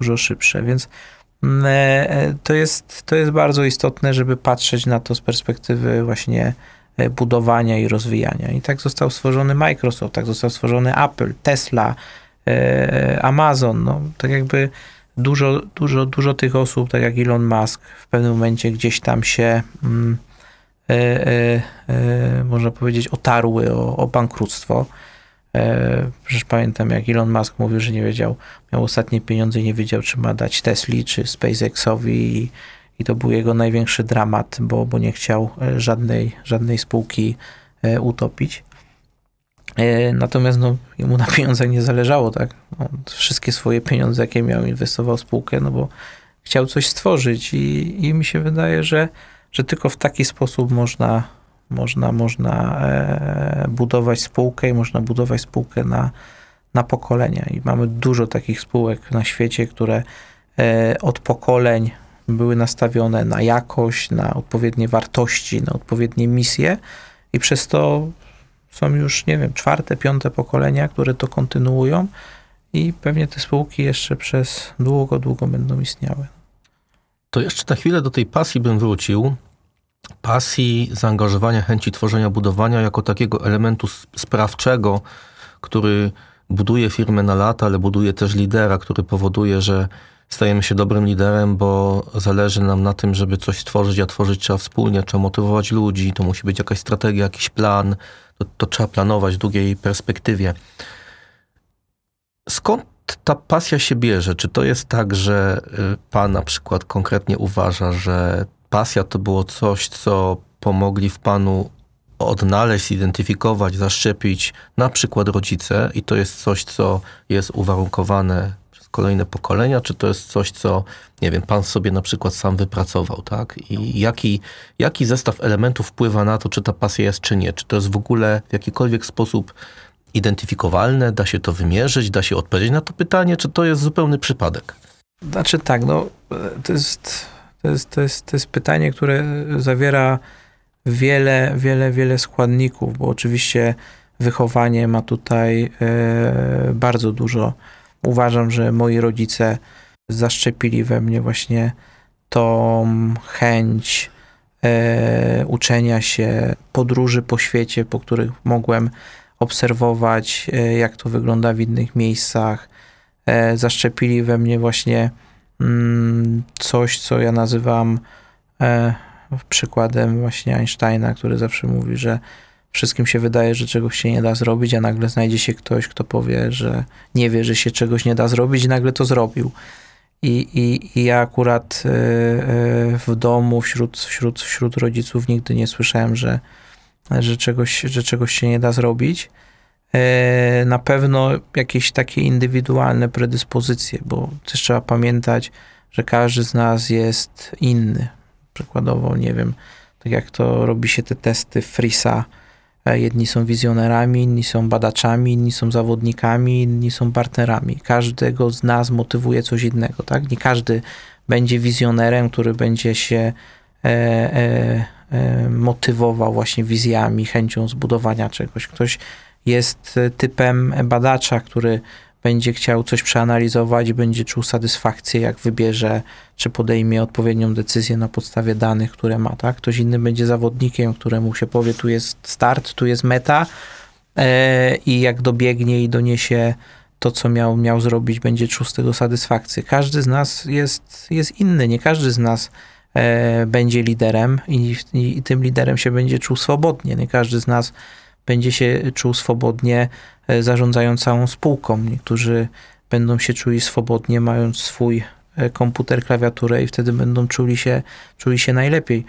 dużo szybsze, więc to jest, to jest bardzo istotne, żeby patrzeć na to z perspektywy właśnie E, budowania i rozwijania. I tak został stworzony Microsoft, tak został stworzony Apple, Tesla, e, Amazon. No, tak jakby dużo, dużo, dużo tych osób, tak jak Elon Musk, w pewnym momencie gdzieś tam się, mm, e, e, e, można powiedzieć, otarły o, o bankructwo. E, przecież pamiętam, jak Elon Musk mówił, że nie wiedział, miał ostatnie pieniądze i nie wiedział, czy ma dać Tesli, czy SpaceXowi i, i to był jego największy dramat, bo, bo nie chciał e, żadnej, żadnej spółki e, utopić. Natomiast no, jemu na pieniądzach nie zależało, tak? On wszystkie swoje pieniądze, jakie miał, inwestował w spółkę, no bo chciał coś stworzyć i, i mi się wydaje, że, że tylko w taki sposób można, można, można budować spółkę i można budować spółkę na, na pokolenia. I mamy dużo takich spółek na świecie, które od pokoleń były nastawione na jakość, na odpowiednie wartości, na odpowiednie misje i przez to są już, nie wiem, czwarte, piąte pokolenia, które to kontynuują i pewnie te spółki jeszcze przez długo, długo będą istniały. To jeszcze na chwilę do tej pasji bym wrócił. Pasji, zaangażowania, chęci tworzenia, budowania jako takiego elementu sprawczego, który buduje firmę na lata, ale buduje też lidera, który powoduje, że stajemy się dobrym liderem, bo zależy nam na tym, żeby coś stworzyć, a tworzyć trzeba wspólnie, trzeba motywować ludzi, to musi być jakaś strategia, jakiś plan, to, to trzeba planować w długiej perspektywie. Skąd ta pasja się bierze? Czy to jest tak, że y, pan na przykład konkretnie uważa, że pasja to było coś, co pomogli w panu odnaleźć, zidentyfikować, zaszczepić na przykład rodzice i to jest coś, co jest uwarunkowane kolejne pokolenia, czy to jest coś, co, nie wiem, pan sobie na przykład sam wypracował, tak? I jaki, jaki zestaw elementów wpływa na to, czy ta pasja jest, czy nie? Czy to jest w ogóle w jakikolwiek sposób identyfikowalne, da się to wymierzyć, da się odpowiedzieć na to pytanie, czy to jest zupełny przypadek? Znaczy tak, no to jest, jest, to jest, to jest pytanie, które zawiera wiele, wiele, wiele składników, bo oczywiście wychowanie ma tutaj e, bardzo dużo uważam, że moi rodzice zaszczepili we mnie właśnie tą chęć e, uczenia się, podróży po świecie, po których mogłem obserwować, e, jak to wygląda w innych miejscach. Zaszczepili we mnie właśnie coś, co ja nazywam e, przykładem właśnie Einsteina, który zawsze mówi, że wszystkim się wydaje, że czegoś się nie da zrobić, a nagle znajdzie się ktoś, kto powie, że nie wie, że się czegoś nie da zrobić i nagle to zrobił. I, i, i ja akurat e, e, w domu, wśród, wśród, wśród rodziców nigdy nie słyszałem, że, że, czegoś, że czegoś się nie da zrobić. E, na pewno jakieś takie indywidualne predyspozycje, bo też trzeba pamiętać, że każdy z nas jest inny. Przykładowo, nie wiem, Tak jak to robi się te testy Frisa. E, Jedni są wizjonerami, inni są badaczami, inni są zawodnikami, inni są partnerami. Każdego z nas motywuje coś innego, tak? Nie każdy będzie wizjonerem, który będzie się e, e, e, motywował właśnie wizjami, chęcią zbudowania czegoś. Ktoś jest e, typem badacza, który będzie chciał coś przeanalizować będzie czuł satysfakcję, jak wybierze, czy podejmie odpowiednią decyzję na podstawie danych, które ma. Tak? Ktoś inny będzie zawodnikiem, któremu się powie, tu jest start, tu jest meta e, i jak dobiegnie i doniesie to, co miał, miał zrobić, będzie czuł z tego satysfakcję. Każdy z nas jest, jest inny, nie każdy z nas e, będzie liderem i, i, i tym liderem się będzie czuł swobodnie. Nie każdy z nas będzie się czuł swobodnie e, zarządzając całą spółką. Niektórzy będą się czuli swobodnie, mając swój e, komputer, klawiaturę i wtedy będą czuli się, czuli się najlepiej.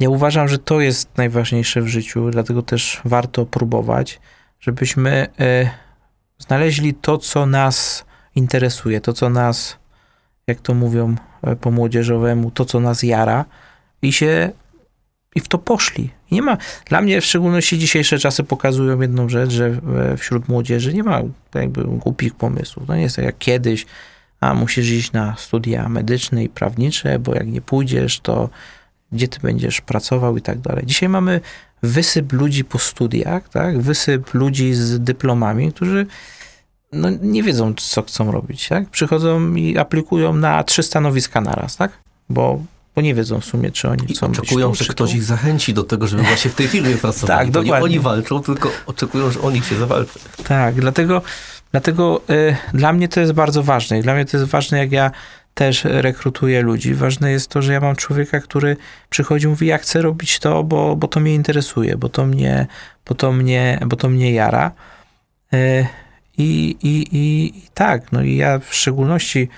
Ja uważam, że to jest najważniejsze w życiu, dlatego też warto próbować, żebyśmy e, znaleźli to, co nas interesuje, to, co nas, jak to mówią po młodzieżowemu, to, co nas jara i się i w to poszli. Nie ma, dla mnie w szczególności dzisiejsze czasy pokazują jedną rzecz, że wśród młodzieży nie ma jakby głupich pomysłów. To nie jest tak jak kiedyś, a musisz iść na studia medyczne i prawnicze, bo jak nie pójdziesz, to gdzie ty będziesz pracował i tak dalej. Dzisiaj mamy wysyp ludzi po studiach, tak? wysyp ludzi z dyplomami, którzy no, nie wiedzą, co chcą robić. Tak? Przychodzą i aplikują na trzy stanowiska naraz, tak? bo, bo nie wiedzą w sumie, czy oni I chcą być oczekują, tu, że ktoś ich zachęci do tego, żeby właśnie w tej firmie pracować. Tak, to nie dokładnie. oni walczą, tylko oczekują, że o nich się zawalczy. Tak, dlatego, dlatego y, dla mnie to jest bardzo ważne. I dla mnie to jest ważne, jak ja też rekrutuję ludzi. Ważne jest to, że ja mam człowieka, który przychodzi i mówi, ja chcę robić to, bo, bo to mnie interesuje, bo to mnie, bo to mnie, bo to mnie jara. Y, I, i, i, I tak, no i ja w szczególności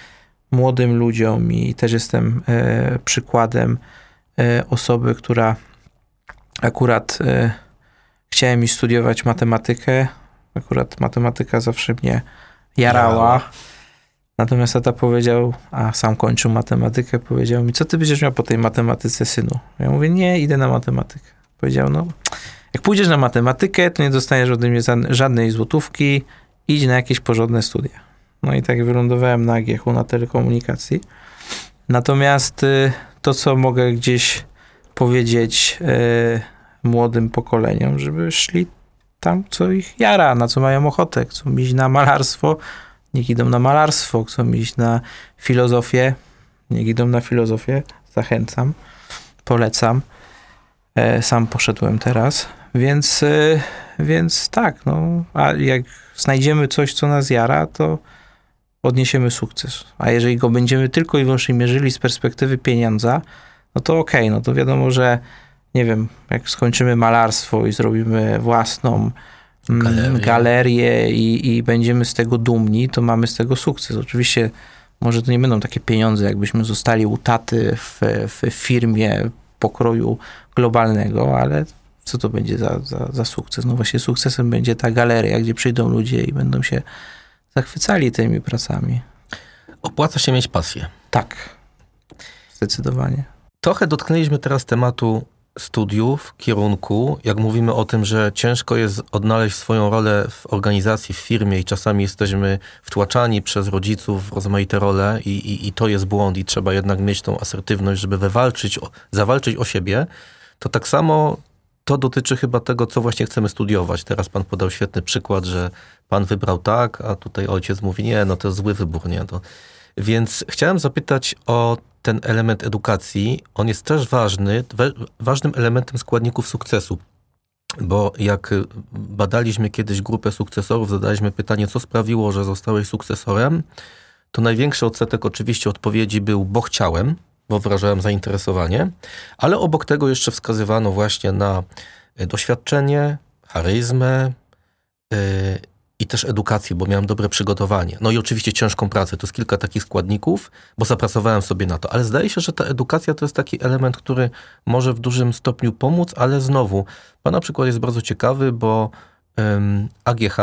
młodym ludziom i też jestem e, przykładem e, osoby, która akurat e, chciałem iść studiować matematykę. Akurat matematyka zawsze mnie jarała. Natomiast tata powiedział, a sam kończył matematykę, powiedział mi, co ty będziesz miał po tej matematyce, synu? Ja mówię, nie, idę na matematykę. Powiedział, no, jak pójdziesz na matematykę, to nie dostaniesz ode mnie żadnej złotówki, idź na jakieś porządne studia. No i tak wylądowałem na AGH na telekomunikacji. Natomiast y, to, co mogę gdzieś powiedzieć y, młodym pokoleniom, żeby szli tam, co ich jara, na co mają ochotę. Chcą iść na malarstwo, niech idą na malarstwo. Chcą iść na filozofię, niech idą na filozofię. Zachęcam, polecam. E, Sam poszedłem teraz, więc, e, więc tak, no, a jak znajdziemy coś, co nas jara, to odniesiemy sukces. A jeżeli go będziemy tylko i wyłącznie mierzyli z perspektywy pieniądza, no to okej, no to wiadomo, że nie wiem, jak skończymy malarstwo i zrobimy własną mm, Galerię. galerię i, i będziemy z tego dumni, to mamy z tego sukces. Oczywiście może to nie będą takie pieniądze, jakbyśmy zostali u taty w, w firmie pokroju globalnego, ale co to będzie za, za, za sukces? No właśnie sukcesem będzie ta galeria, gdzie przyjdą ludzie i będą się zachwycali tymi pracami. Opłaca się mieć pasję. Tak, zdecydowanie. Trochę dotknęliśmy teraz tematu studiów, kierunku. Jak mówimy o tym, że ciężko jest odnaleźć swoją rolę w organizacji, w firmie i czasami jesteśmy wtłaczani przez rodziców w rozmaite role i, i, i to jest błąd i trzeba jednak mieć tą asertywność, żeby wywalczyć, o, zawalczyć o siebie, to tak samo to dotyczy chyba tego, co właśnie chcemy studiować. Teraz pan podał świetny przykład, że pan wybrał tak, a tutaj ojciec mówi nie, no to zły wybór, nie, to... Więc chciałem zapytać o ten element edukacji. On jest też ważny, ważnym elementem składników sukcesu. Bo jak y, badaliśmy kiedyś grupę sukcesorów, zadaliśmy pytanie, co sprawiło, że zostałeś sukcesorem, to największy odsetek oczywiście odpowiedzi był, bo chciałem, bo wyrażałem zainteresowanie, ale obok tego jeszcze wskazywano właśnie na y, doświadczenie, charyzmę yy, i też edukację, bo miałem dobre przygotowanie. No i oczywiście ciężką pracę, to jest kilka takich składników, bo zapracowałem sobie na to. Ale zdaje się, że ta edukacja to jest taki element, który może w dużym stopniu pomóc, ale znowu, pana przykład jest bardzo ciekawy, bo ym, AGH,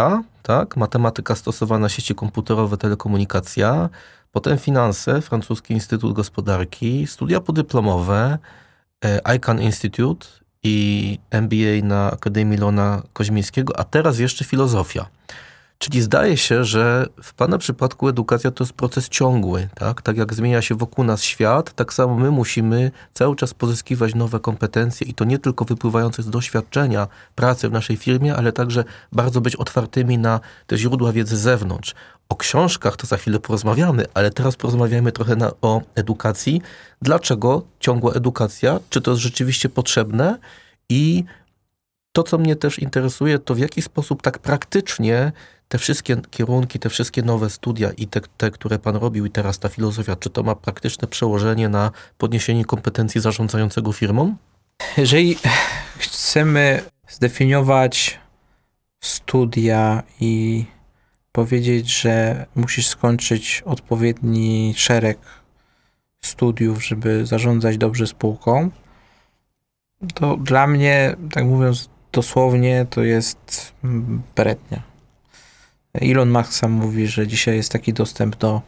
tak, matematyka stosowana, sieci komputerowe, telekomunikacja, potem finanse, Francuski Instytut Gospodarki, studia podyplomowe, e, ICANN Institute i MBA na Akademii Lona Koźmińskiego, a teraz jeszcze filozofia. Czyli zdaje się, że w Pana przypadku edukacja to jest proces ciągły. Tak? tak jak zmienia się wokół nas świat, tak samo my musimy cały czas pozyskiwać nowe kompetencje i to nie tylko wypływające z doświadczenia pracy w naszej firmie, ale także bardzo być otwartymi na te źródła wiedzy z zewnątrz. O książkach to za chwilę porozmawiamy, ale teraz porozmawiamy trochę na, o edukacji. Dlaczego ciągła edukacja? Czy to jest rzeczywiście potrzebne? I to, co mnie też interesuje, to w jaki sposób tak praktycznie te wszystkie kierunki, te wszystkie nowe studia i te, te, które pan robił i teraz ta filozofia, czy to ma praktyczne przełożenie na podniesienie kompetencji zarządzającego firmą? Jeżeli chcemy zdefiniować studia i powiedzieć, że musisz skończyć odpowiedni szereg studiów, żeby zarządzać dobrze spółką, to dla mnie, tak mówiąc dosłownie, to jest brednia. Elon Musk sam mówi, że dzisiaj jest taki dostęp do,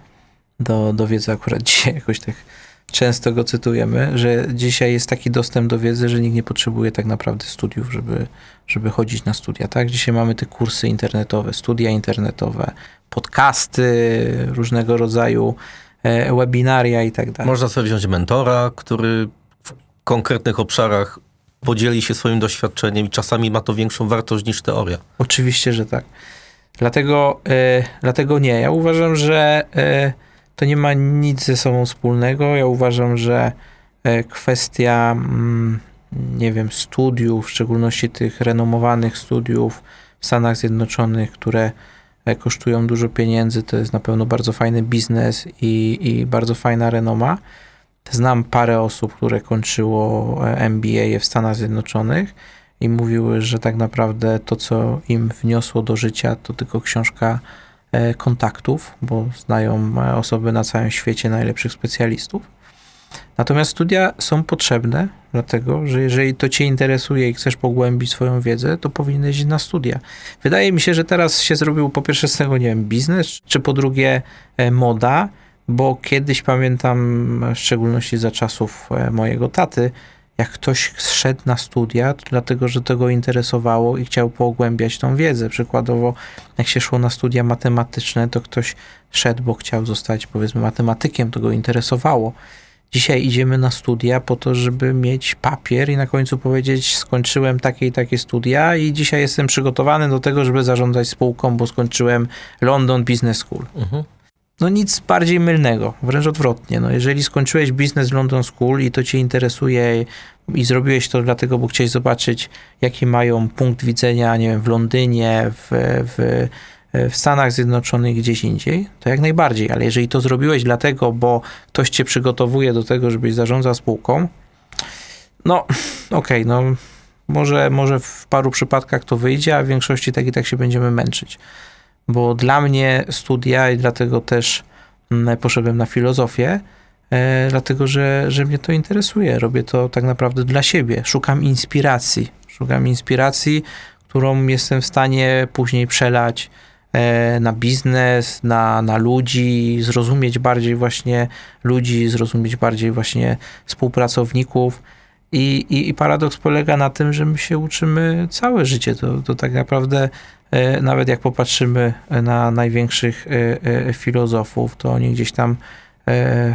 do, do wiedzy, akurat dzisiaj jakoś tak często go cytujemy, że dzisiaj jest taki dostęp do wiedzy, że nikt nie potrzebuje tak naprawdę studiów, żeby, żeby chodzić na studia. Tak? Dzisiaj mamy te kursy internetowe, studia internetowe, podcasty różnego rodzaju, e, webinaria i tak dalej. Można sobie wziąć mentora, który w konkretnych obszarach podzieli się swoim doświadczeniem i czasami ma to większą wartość niż teoria. Oczywiście, że tak. Dlatego, e, dlatego nie. Ja uważam, że e, to nie ma nic ze sobą wspólnego. Ja uważam, że e, kwestia, mm, nie wiem, studiów, w szczególności tych renomowanych studiów w Stanach Zjednoczonych, które kosztują dużo pieniędzy, to jest na pewno bardzo fajny biznes i, i bardzo fajna renoma. Znam parę osób, które kończyło MBA w Stanach Zjednoczonych i mówiły, że tak naprawdę to, co im wniosło do życia, to tylko książka e, kontaktów, bo znają e, osoby na całym świecie najlepszych specjalistów. Natomiast studia są potrzebne, dlatego że jeżeli to Cię interesuje i chcesz pogłębić swoją wiedzę, to powinieneś iść na studia. Wydaje mi się, że teraz się zrobił po pierwsze z tego, nie wiem, biznes, czy po drugie e, moda, bo kiedyś pamiętam, w szczególności za czasów mojego taty, jak ktoś szedł na studia, to dlatego, że to go interesowało i chciał pogłębiać tą wiedzę. Przykładowo, jak się szło na studia matematyczne, to ktoś szedł, bo chciał zostać, powiedzmy, matematykiem, to go interesowało. Dzisiaj idziemy na studia po to, żeby mieć papier i na końcu powiedzieć: Skończyłem takie i takie studia, i dzisiaj jestem przygotowany do tego, żeby zarządzać spółką, bo skończyłem London Business School. Mhm no nic bardziej mylnego, wręcz odwrotnie. No, jeżeli skończyłeś biznes w London School i to cię interesuje i zrobiłeś to dlatego, bo chciałeś zobaczyć, jaki mają punkt widzenia, nie wiem, w Londynie, w, w, w Stanach Zjednoczonych, gdzieś indziej, to jak najbardziej. Ale jeżeli to zrobiłeś dlatego, bo ktoś cię przygotowuje do tego, żebyś zarządzał spółką, no okej, okay, no może, może w paru przypadkach to wyjdzie, a w większości tak i tak się będziemy męczyć bo dla mnie studia i dlatego też mm, poszedłem na filozofię, e, dlatego że, że mnie to interesuje. Robię to tak naprawdę dla siebie. Szukam inspiracji. Szukam inspiracji, którą jestem w stanie później przelać e, na biznes, na, na ludzi, zrozumieć bardziej właśnie ludzi, zrozumieć bardziej właśnie współpracowników. I, i, I, paradoks polega na tym, że my się uczymy całe życie. To, to tak naprawdę nawet jak popatrzymy na największych e, e, filozofów, to oni gdzieś tam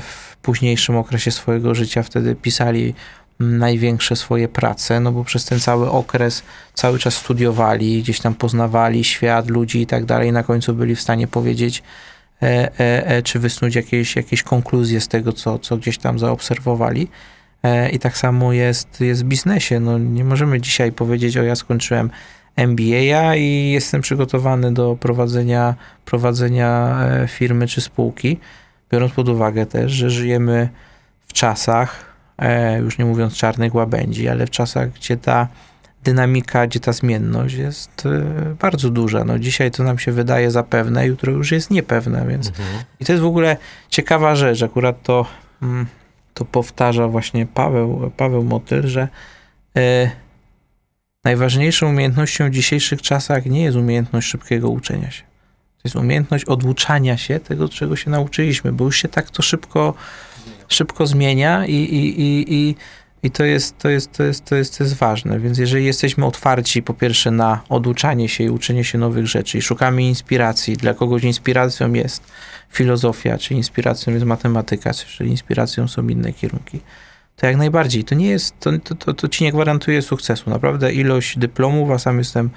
w późniejszym okresie swojego życia wtedy pisali największe swoje prace, no bo przez ten cały okres cały czas studiowali, gdzieś tam poznawali świat, ludzi i tak dalej, na końcu byli w stanie powiedzieć, czy wysnuć jakieś, jakieś konkluzje z tego, co, co gdzieś tam zaobserwowali. I tak samo jest, jest w biznesie. No, nie możemy dzisiaj powiedzieć, o ja skończyłem MBA i jestem przygotowany do prowadzenia, prowadzenia e, firmy czy spółki, biorąc pod uwagę też, że żyjemy w czasach, e, już nie mówiąc czarnych łabędzi, ale w czasach, gdzie ta dynamika, gdzie ta zmienność jest e, bardzo duża. No dzisiaj to nam się wydaje zapewne, jutro już jest niepewne, więc mhm. i to jest w ogóle ciekawa rzecz, akurat to, mm, to powtarza właśnie Paweł, Paweł Motyl, że Najważniejszą umiejętnością w dzisiejszych czasach nie jest umiejętność szybkiego uczenia się. To jest umiejętność oduczania się tego, czego się nauczyliśmy, bo już się tak to szybko, szybko zmienia i, i, i, i I to jest, to, jest, to, jest, to, jest, to jest ważne. Więc jeżeli jesteśmy otwarci po pierwsze na oduczanie się i uczenie się nowych rzeczy i szukamy inspiracji, dla kogoś inspiracją jest filozofia, czy inspiracją jest matematyka, czy inspiracją są inne kierunki, to jak najbardziej. To nie jest, to, to, to, to ci nie gwarantuje sukcesu. Naprawdę ilość dyplomów, a sam jestem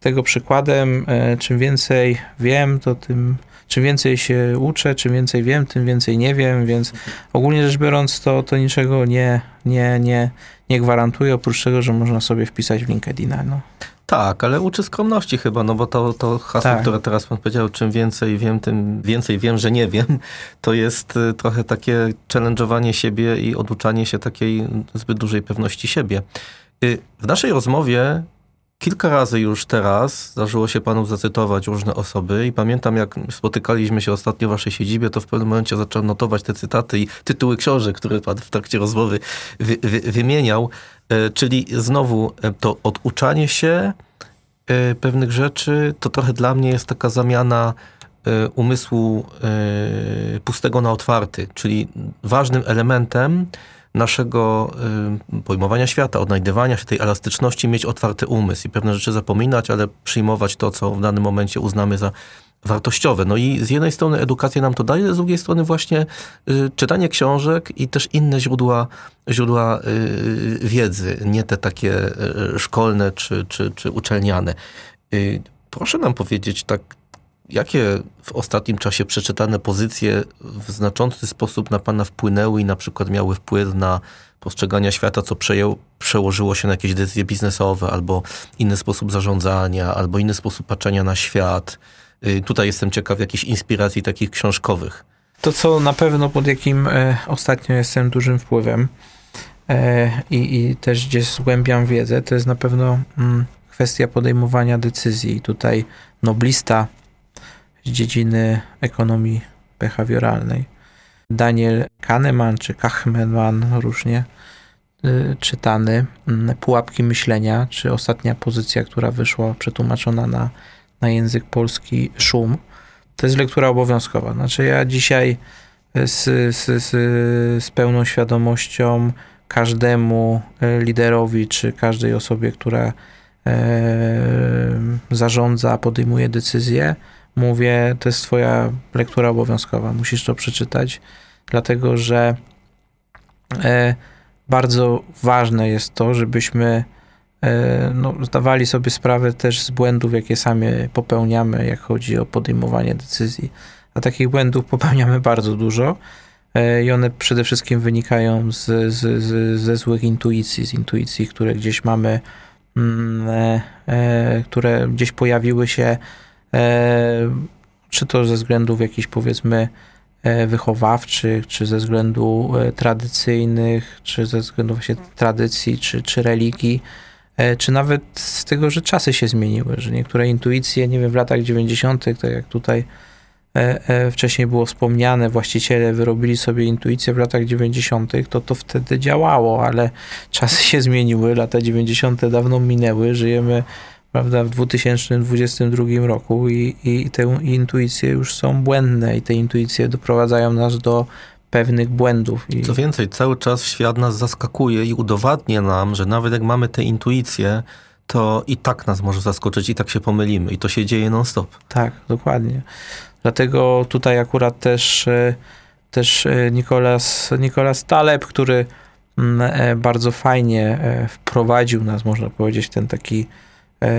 tego przykładem, e, czym więcej wiem, to tym czym więcej się uczę, czym więcej wiem, tym więcej nie wiem, więc ogólnie rzecz biorąc to, to niczego nie, nie, nie, nie gwarantuje, oprócz tego, że można sobie wpisać w LinkedIna. No. Tak, ale uczy skromności chyba, no bo to, to hasło, Tak. które teraz pan powiedział, czym więcej wiem, tym więcej wiem, że nie wiem, to jest y, trochę takie challenge'owanie siebie i oduczanie się takiej zbyt dużej pewności siebie. Y, W naszej rozmowie kilka razy już teraz zdarzyło się panu zacytować różne osoby i pamiętam, jak spotykaliśmy się ostatnio w waszej siedzibie, to w pewnym momencie zacząłem notować te cytaty i tytuły książek, które pan w trakcie rozmowy wy, wy, wymieniał. E, Czyli znowu e, to oduczanie się e, pewnych rzeczy, to trochę dla mnie jest taka zamiana umysłu pustego na otwarty, czyli ważnym elementem naszego e, pojmowania świata, odnajdywania się tej elastyczności, mieć otwarty umysł i pewne rzeczy zapominać, ale przyjmować to, co w danym momencie uznamy za wartościowe. No i z jednej strony edukacja nam to daje, z drugiej strony właśnie y, czytanie książek i też inne źródła, źródła y, wiedzy, nie te takie y, szkolne czy, czy, czy uczelniane. Y, proszę nam powiedzieć tak, jakie w ostatnim czasie przeczytane pozycje w znaczący sposób na Pana wpłynęły i na przykład miały wpływ na postrzegania świata, co przejął, przełożyło się na jakieś decyzje biznesowe, albo inny sposób zarządzania, albo inny sposób patrzenia na świat. Y, Tutaj jestem ciekaw jakichś inspiracji takich książkowych. To, co na pewno pod jakim e, ostatnio jestem dużym wpływem e, i, i też gdzieś zgłębiam wiedzę, to jest na pewno mm, kwestia podejmowania decyzji. Tutaj noblista z dziedziny ekonomii behawioralnej, Daniel Kahneman czy Kahneman, różnie y, czytany, mm, Pułapki myślenia, czy ostatnia pozycja, która wyszła przetłumaczona na, na język polski, Szum. To jest lektura obowiązkowa. Znaczy ja dzisiaj z, z, z, z pełną świadomością każdemu e, liderowi, czy każdej osobie, która e, zarządza, podejmuje decyzje, mówię, to jest twoja lektura obowiązkowa, musisz to przeczytać, dlatego że e, bardzo ważne jest to, żebyśmy e, no, zdawali sobie sprawę też z błędów, jakie sami popełniamy, jak chodzi o podejmowanie decyzji. A takich błędów popełniamy bardzo dużo e, i one przede wszystkim wynikają z, z, z, ze złych intuicji, z intuicji, które gdzieś mamy, mm, które gdzieś pojawiły się, czy to ze względów jakichś powiedzmy e, wychowawczych, czy ze względu e, tradycyjnych, czy ze względu właśnie tradycji, czy, czy religii, e, czy nawet z tego, że czasy się zmieniły, że niektóre intuicje, nie wiem, w latach 90., tak jak tutaj e, e, wcześniej było wspomniane, właściciele wyrobili sobie intuicję w latach 90., to to wtedy działało, ale czasy się zmieniły, lata 90. dawno minęły, żyjemy prawda, w 2022 roku i, i te intuicje już są błędne i te intuicje doprowadzają nas do pewnych błędów. I Co więcej, cały czas świat nas zaskakuje i udowadnia nam, że nawet jak mamy te intuicje, to i tak nas może zaskoczyć, i tak się pomylimy. I to się dzieje non-stop. Tak, dokładnie. Dlatego tutaj akurat też, e, też e, Nikolas, Nikolas Taleb, który mm, e, bardzo fajnie wprowadził nas, można powiedzieć, ten taki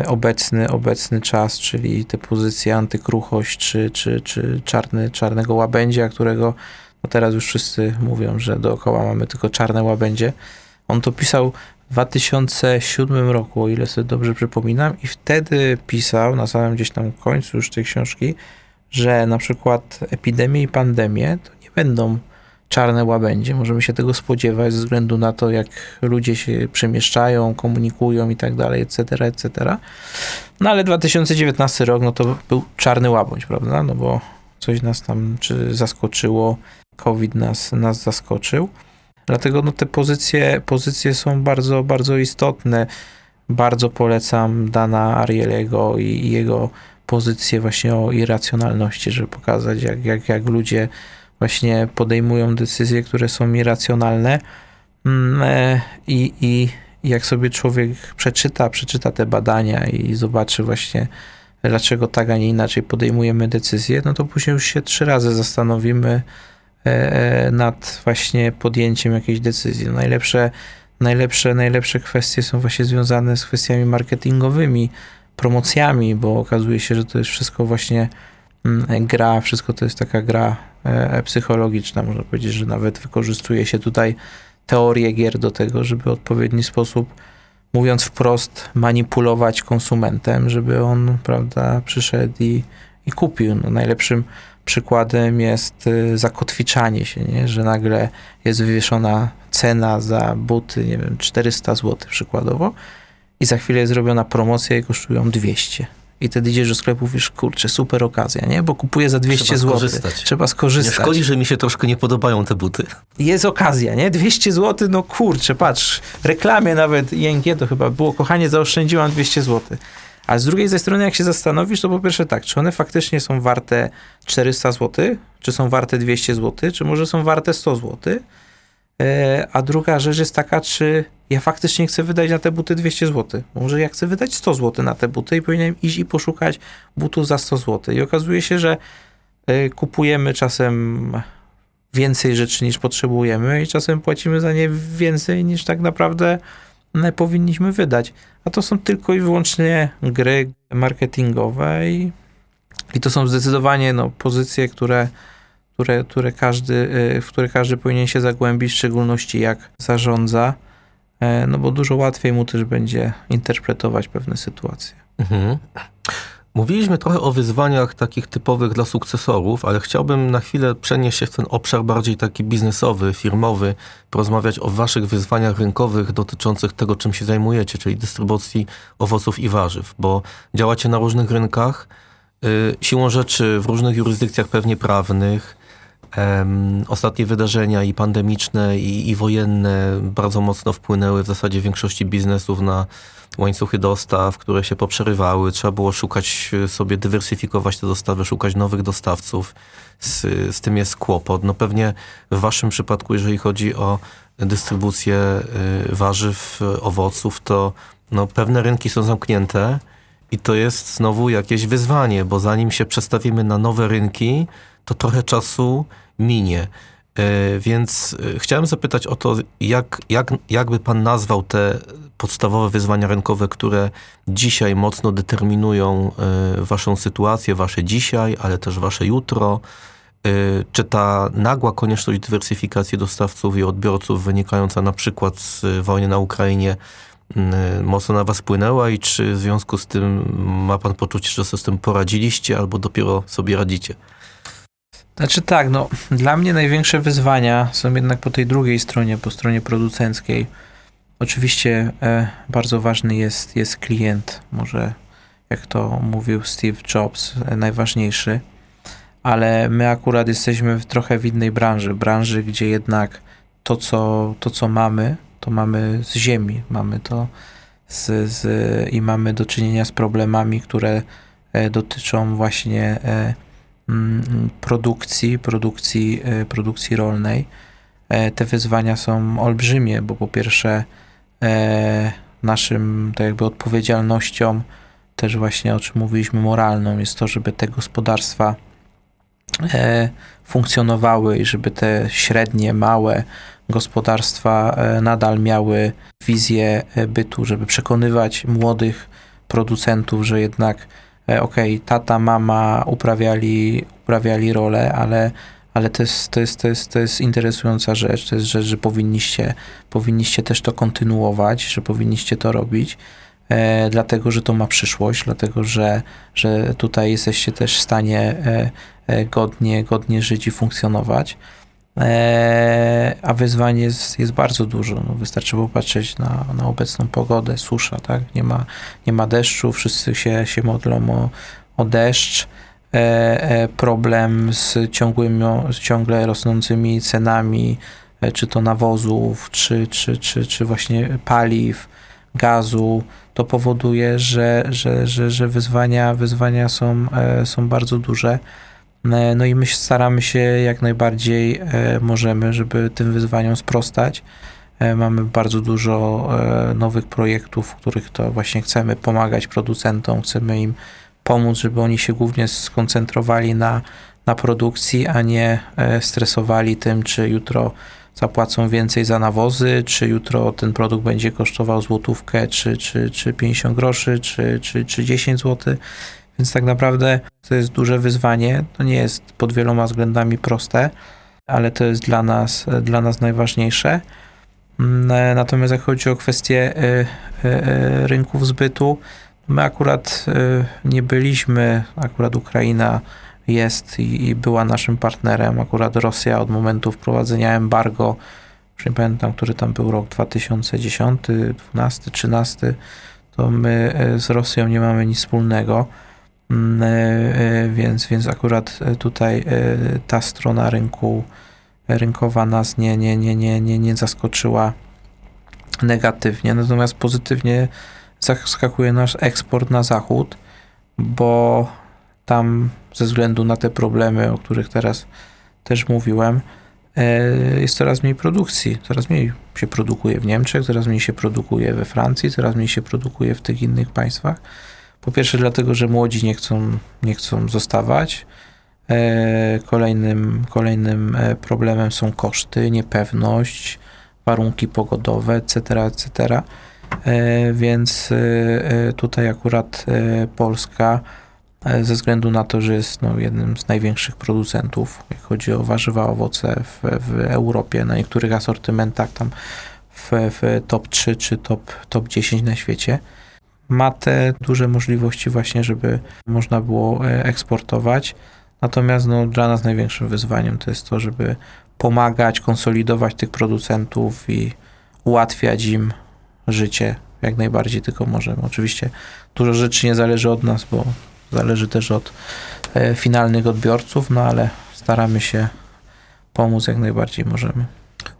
obecny, obecny czas, czyli te pozycje antykruchość, czy, czy, czy czarny, czarnego łabędzia, którego no teraz już wszyscy mówią, że dookoła mamy tylko czarne łabędzie. On to pisał w 2007 roku, o ile sobie dobrze przypominam, i wtedy pisał na samym gdzieś tam końcu już tej książki, że na przykład epidemie i pandemie to nie będą czarne łabędzie. Możemy się tego spodziewać ze względu na to, jak ludzie się przemieszczają, komunikują i tak dalej, etc., etc. No ale 2019 rok, no to był czarny łabędź, prawda? No bo coś nas tam czy zaskoczyło, COVID nas, nas zaskoczył. Dlatego no, te pozycje, pozycje są bardzo, bardzo istotne. Bardzo polecam Dana Ariely'ego i, i jego pozycję właśnie o irracjonalności, żeby pokazać, jak, jak, jak ludzie właśnie podejmują decyzje, które są irracjonalne. Mm, e, I, i jak sobie człowiek przeczyta, przeczyta te badania i zobaczy właśnie, dlaczego tak, a nie inaczej podejmujemy decyzję, no to później już się trzy razy zastanowimy e, nad właśnie podjęciem jakiejś decyzji. No najlepsze, najlepsze, najlepsze kwestie są właśnie związane z kwestiami marketingowymi, promocjami, bo okazuje się, że to jest wszystko właśnie mm, gra, wszystko to jest taka gra e, psychologiczna. Można powiedzieć, że nawet wykorzystuje się tutaj teorię gier do tego, żeby w odpowiedni sposób, mówiąc wprost, manipulować konsumentem, żeby on, prawda, przyszedł i, i kupił. No, najlepszym przykładem jest y, zakotwiczanie się, nie? że nagle jest wywieszona cena za buty, nie wiem, 400 zł przykładowo i za chwilę jest zrobiona promocja i kosztują 200. I wtedy idziesz do sklepu, wiesz, kurczę, super okazja, nie? Bo kupuję za 200 Trzeba zł. Skorzystać. Trzeba skorzystać. Nie szkodzi, że mi się troszkę nie podobają te buty. Jest okazja, nie? 200 zł, no kurczę, patrz, reklamie nawet ING to chyba było, kochanie, zaoszczędziłam 200 zł. A z drugiej ze strony, jak się zastanowisz, to po pierwsze tak, czy one faktycznie są warte 400 zł, czy są warte 200 zł, czy może są warte 100 zł, E, a druga rzecz jest taka, czy ja faktycznie chcę wydać na te buty 200 zł. Może ja chcę wydać 100 zł na te buty i powinienem iść i poszukać butów za 100 zł. I okazuje się, że e, kupujemy czasem więcej rzeczy niż potrzebujemy i czasem płacimy za nie więcej niż tak naprawdę e, powinniśmy wydać. A to są tylko i wyłącznie gry marketingowe i, i to są zdecydowanie no, pozycje, które które, które każdy, y, w które każdy powinien się zagłębić, w szczególności jak zarządza, e, no bo dużo łatwiej mu też będzie interpretować pewne sytuacje. Mhm. Mówiliśmy trochę o wyzwaniach takich typowych dla sukcesorów, ale chciałbym na chwilę przenieść się w ten obszar bardziej taki biznesowy, firmowy, porozmawiać o waszych wyzwaniach rynkowych dotyczących tego, czym się zajmujecie, czyli dystrybucji owoców i warzyw, bo działacie na różnych rynkach, y, siłą rzeczy w różnych jurysdykcjach pewnie prawnych, Um, ostatnie wydarzenia i pandemiczne, i, i, wojenne bardzo mocno wpłynęły w zasadzie większości biznesów na łańcuchy dostaw, które się poprzerywały. Trzeba było szukać sobie, dywersyfikować te dostawy, szukać nowych dostawców. Z, z tym jest kłopot. No pewnie w waszym przypadku, jeżeli chodzi o dystrybucję y, warzyw, owoców, to no, pewne rynki są zamknięte i to jest znowu jakieś wyzwanie, bo zanim się przestawimy na nowe rynki, to trochę czasu minie. E, więc e, chciałem zapytać o to, jak, jak, jak by pan nazwał te podstawowe wyzwania rynkowe, które dzisiaj mocno determinują e, waszą sytuację, wasze dzisiaj, ale też wasze jutro. Czy ta nagła konieczność dywersyfikacji dostawców i odbiorców wynikająca na przykład z wojny na Ukrainie mocno na was wpłynęła i czy w związku z tym ma pan poczucie, że sobie z tym poradziliście albo dopiero sobie radzicie? Znaczy tak, no dla mnie największe wyzwania są jednak po tej drugiej stronie, po stronie producenckiej. Oczywiście e, bardzo ważny jest, jest klient, może jak to mówił Steve Jobs, e, najważniejszy, ale my akurat jesteśmy w trochę w innej branży, branży, gdzie jednak to, co, to, co mamy, to mamy z ziemi, mamy to z, z, i mamy do czynienia z problemami, które e, dotyczą właśnie e, produkcji, produkcji, e, produkcji rolnej. E, te wyzwania są olbrzymie, bo po pierwsze e, naszym tak jakby odpowiedzialnością, też właśnie o czym mówiliśmy, moralną jest to, żeby te gospodarstwa funkcjonowały i żeby te średnie, małe gospodarstwa nadal miały wizję bytu, żeby przekonywać młodych producentów, że jednak okej, okay, tata, mama uprawiali, uprawiali rolę, ale, ale to, jest, to, jest, to, jest, to jest interesująca rzecz, to jest rzecz, że powinniście, powinniście też to kontynuować, że powinniście to robić, e, dlatego, że to ma przyszłość, dlatego, że, że tutaj jesteście też w stanie e, e, godnie, godnie żyć i funkcjonować. E, a wyzwań jest, jest bardzo dużo. No, wystarczy popatrzeć na, na obecną pogodę, susza, tak? Nie ma, nie ma deszczu, wszyscy się, się modlą o, o deszcz. E, e, problem z, ciągłymi, z ciągle rosnącymi cenami, czy to nawozów, czy, czy, czy, czy właśnie paliw, gazu, to powoduje, że, że, że, że wyzwania, wyzwania są, są bardzo duże. E, no i my staramy się jak najbardziej e, możemy, żeby tym wyzwaniom sprostać. E, Mamy bardzo dużo nowych projektów, w których to właśnie chcemy pomagać producentom, chcemy im pomóc, żeby oni się głównie skoncentrowali na, na produkcji, a nie stresowali tym, czy jutro zapłacą więcej za nawozy, czy jutro ten produkt będzie kosztował złotówkę, czy, czy, czy 50 groszy, czy, czy, czy 10 zł. Więc tak naprawdę to jest duże wyzwanie. To nie jest pod wieloma względami proste, ale to jest dla nas, dla nas najważniejsze. Mm, e, Natomiast jak chodzi o kwestię e, e, rynków zbytu, my akurat nie byliśmy, akurat Ukraina jest i, była naszym partnerem. Akurat Rosja od momentu wprowadzenia embargo, już nie pamiętam, który tam był rok 2010, 12, 13, to my z Rosją nie mamy nic wspólnego. Mm, e, e, Więc, więc akurat e, tutaj ta strona rynku rynkowa nas nie, nie, nie, nie, nie, nie zaskoczyła negatywnie, natomiast pozytywnie zaskakuje nasz eksport na zachód, bo tam ze względu na te problemy, o których teraz też mówiłem, jest coraz mniej produkcji. Coraz mniej się produkuje w Niemczech, coraz mniej się produkuje we Francji, coraz mniej się produkuje w tych innych państwach. Po pierwsze, dlatego, że młodzi nie chcą, nie chcą zostawać. E, Kolejnym, kolejnym e, problemem są koszty, niepewność, warunki pogodowe, etc., etc. E, Więc tutaj akurat Polska ze względu na to, że jest no, jednym z największych producentów, jak chodzi o warzywa, owoce w, w Europie, na niektórych asortymentach tam w, w top 3 czy top, top 10 na świecie, ma te duże możliwości właśnie, żeby można było e, eksportować. Natomiast no, dla nas największym wyzwaniem to jest to, żeby pomagać, konsolidować tych producentów i ułatwiać im życie jak najbardziej tylko możemy. Oczywiście dużo rzeczy nie zależy od nas, bo zależy też od e, finalnych odbiorców, no ale staramy się pomóc jak najbardziej możemy.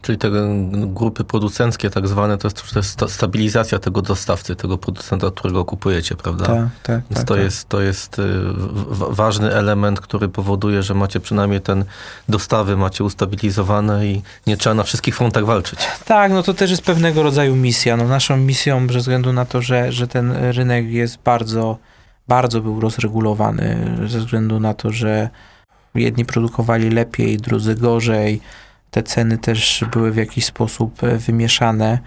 Czyli te grupy producenckie tak zwane, to jest, to jest sta- stabilizacja tego dostawcy, tego producenta, którego kupujecie, prawda? Tak, tak, Więc tak, to, tak. Jest, to jest y, ważny element, który powoduje, że macie przynajmniej ten dostawy macie ustabilizowane i nie trzeba na wszystkich frontach walczyć. Tak, no to też jest pewnego rodzaju misja. No naszą misją, ze względu na to, że, że ten rynek jest bardzo, bardzo był rozregulowany, ze względu na to, że jedni produkowali lepiej, drudzy gorzej. Te ceny też były w jakiś sposób e, wymieszane.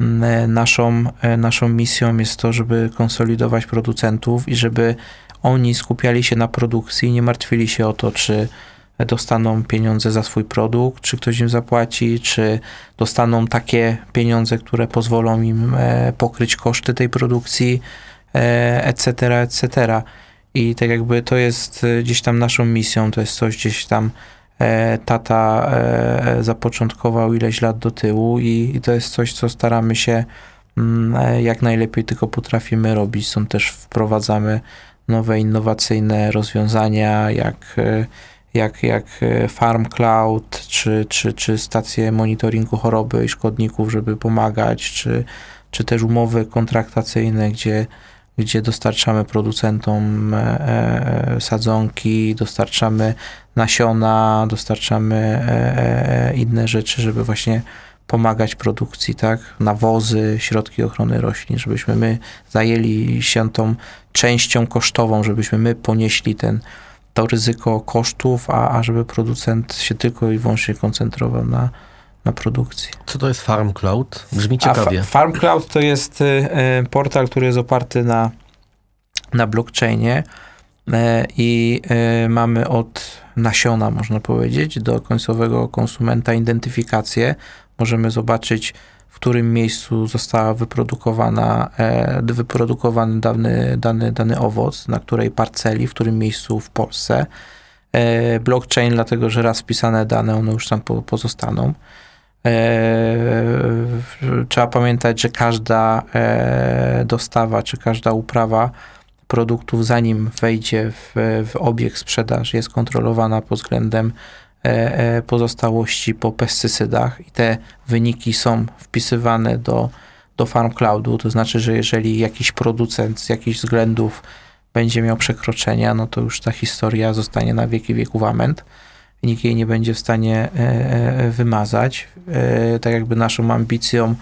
Mm, e, Naszą, e, naszą misją jest to, żeby konsolidować producentów i żeby oni skupiali się na produkcji, nie martwili się o to, czy dostaną pieniądze za swój produkt, czy ktoś im zapłaci, czy dostaną takie pieniądze, które pozwolą im pokryć koszty tej produkcji, etc., etc. I tak jakby to jest gdzieś tam naszą misją, to jest coś gdzieś tam tata e, zapoczątkował ileś lat do tyłu i, to jest coś, co staramy się mm, e, jak najlepiej tylko potrafimy robić. Stąd też wprowadzamy nowe innowacyjne rozwiązania, jak e, jak, jak e, Farm Cloud, czy, czy, czy stacje monitoringu choroby i szkodników, żeby pomagać, czy, czy też umowy kontraktacyjne, gdzie, gdzie dostarczamy producentom e, e, sadzonki, dostarczamy nasiona, dostarczamy e, inne rzeczy, żeby właśnie pomagać produkcji, tak? Nawozy, środki ochrony roślin, żebyśmy my zajęli się tą częścią kosztową, żebyśmy my ponieśli ten, to ryzyko kosztów, a, a żeby producent się tylko i wyłącznie koncentrował na, na produkcji. Co to jest Farm Cloud? Brzmi ciekawie. Fa- Farm Cloud to jest y, portal, który jest oparty na, na blockchainie y, i y, mamy od nasiona, można powiedzieć, do końcowego konsumenta identyfikację. Możemy zobaczyć, w którym miejscu została wyprodukowana, e, wyprodukowany dany, dany, dany owoc, na której parceli, w którym miejscu w Polsce. E, blockchain, dlatego że raz wpisane dane, one już tam po, pozostaną. E, trzeba pamiętać, że każda e, dostawa czy każda uprawa produktów, zanim wejdzie w, w obieg sprzedaż, jest kontrolowana pod względem e, pozostałości po pestycydach i te wyniki są wpisywane do, do Farm Cloudu. To znaczy, że jeżeli jakiś producent z jakichś względów będzie miał przekroczenia, no to już ta historia zostanie na wieki wieków nikt jej nie będzie w stanie e, wymazać. Tak jakby naszą ambicją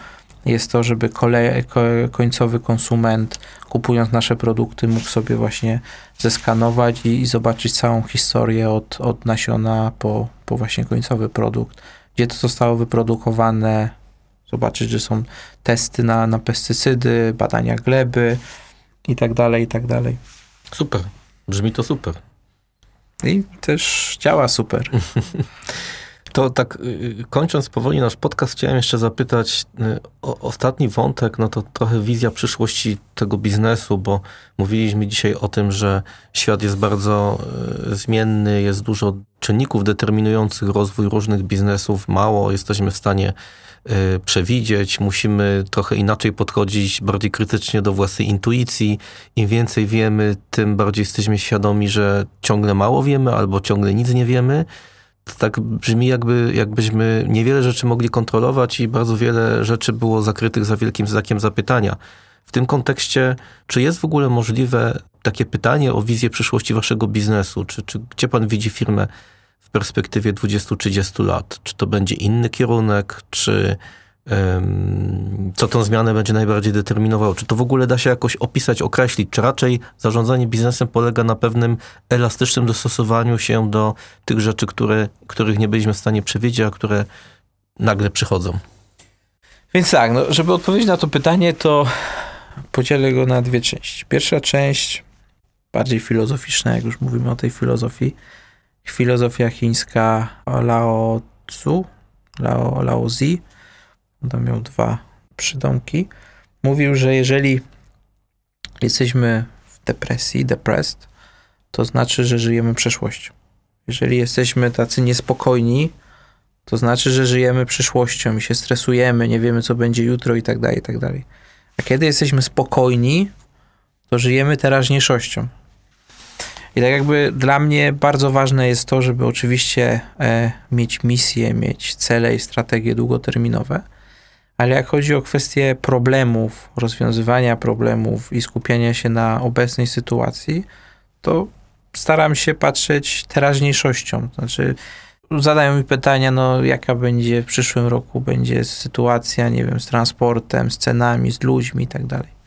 jest to, żeby kole, końcowy konsument kupując nasze produkty mógł sobie właśnie zeskanować i, i zobaczyć całą historię od, od nasiona po, po właśnie końcowy produkt, gdzie to zostało wyprodukowane, zobaczyć, że są testy na, na pestycydy, badania gleby i tak dalej, i tak dalej. Super, brzmi to super. I też działa super. To tak y, kończąc powoli nasz podcast, chciałem jeszcze zapytać y, o ostatni wątek, no to trochę wizja przyszłości tego biznesu, bo mówiliśmy dzisiaj o tym, że świat jest bardzo y, zmienny, jest dużo czynników determinujących rozwój różnych biznesów, mało jesteśmy w stanie przewidzieć, musimy trochę inaczej podchodzić, bardziej krytycznie do własnej intuicji. Im więcej wiemy, tym bardziej jesteśmy świadomi, że ciągle mało wiemy albo ciągle nic nie wiemy to tak brzmi, jakby, jakbyśmy niewiele rzeczy mogli kontrolować i bardzo wiele rzeczy było zakrytych za wielkim znakiem zapytania. W tym kontekście, czy jest w ogóle możliwe takie pytanie o wizję przyszłości waszego biznesu? Czy, czy gdzie pan widzi firmę perspektywie 20-30 lat? Czy to będzie inny kierunek? Czy co tą zmianę będzie najbardziej determinowało. Czy to w ogóle da się jakoś opisać, określić, czy raczej zarządzanie biznesem polega na pewnym elastycznym dostosowaniu się do tych rzeczy, które, których nie byliśmy w stanie przewidzieć, a które nagle przychodzą? Więc tak, no, żeby odpowiedzieć na to pytanie, to podzielę go na dwie części. Pierwsza część, bardziej filozoficzna, jak już mówimy o tej filozofii, filozofia chińska Lao Tzu, Lao, Lao Zi, on miał dwa przydomki, mówił, że jeżeli jesteśmy w depresji, depressed, to znaczy, że żyjemy przeszłością. Jeżeli jesteśmy tacy niespokojni, to znaczy, że żyjemy przyszłością i się stresujemy, nie wiemy, co będzie jutro i tak dalej, i tak dalej. A kiedy jesteśmy spokojni, to żyjemy teraźniejszością. I tak jakby dla mnie bardzo ważne jest to, żeby oczywiście e, mieć misję, mieć cele i strategie długoterminowe, ale jak chodzi o kwestie problemów, rozwiązywania problemów i skupiania się na obecnej sytuacji, to staram się patrzeć teraźniejszością. Znaczy, zadają mi pytania, no jaka będzie w przyszłym roku, będzie sytuacja, nie wiem, z transportem, z cenami, z ludźmi i tak dalej.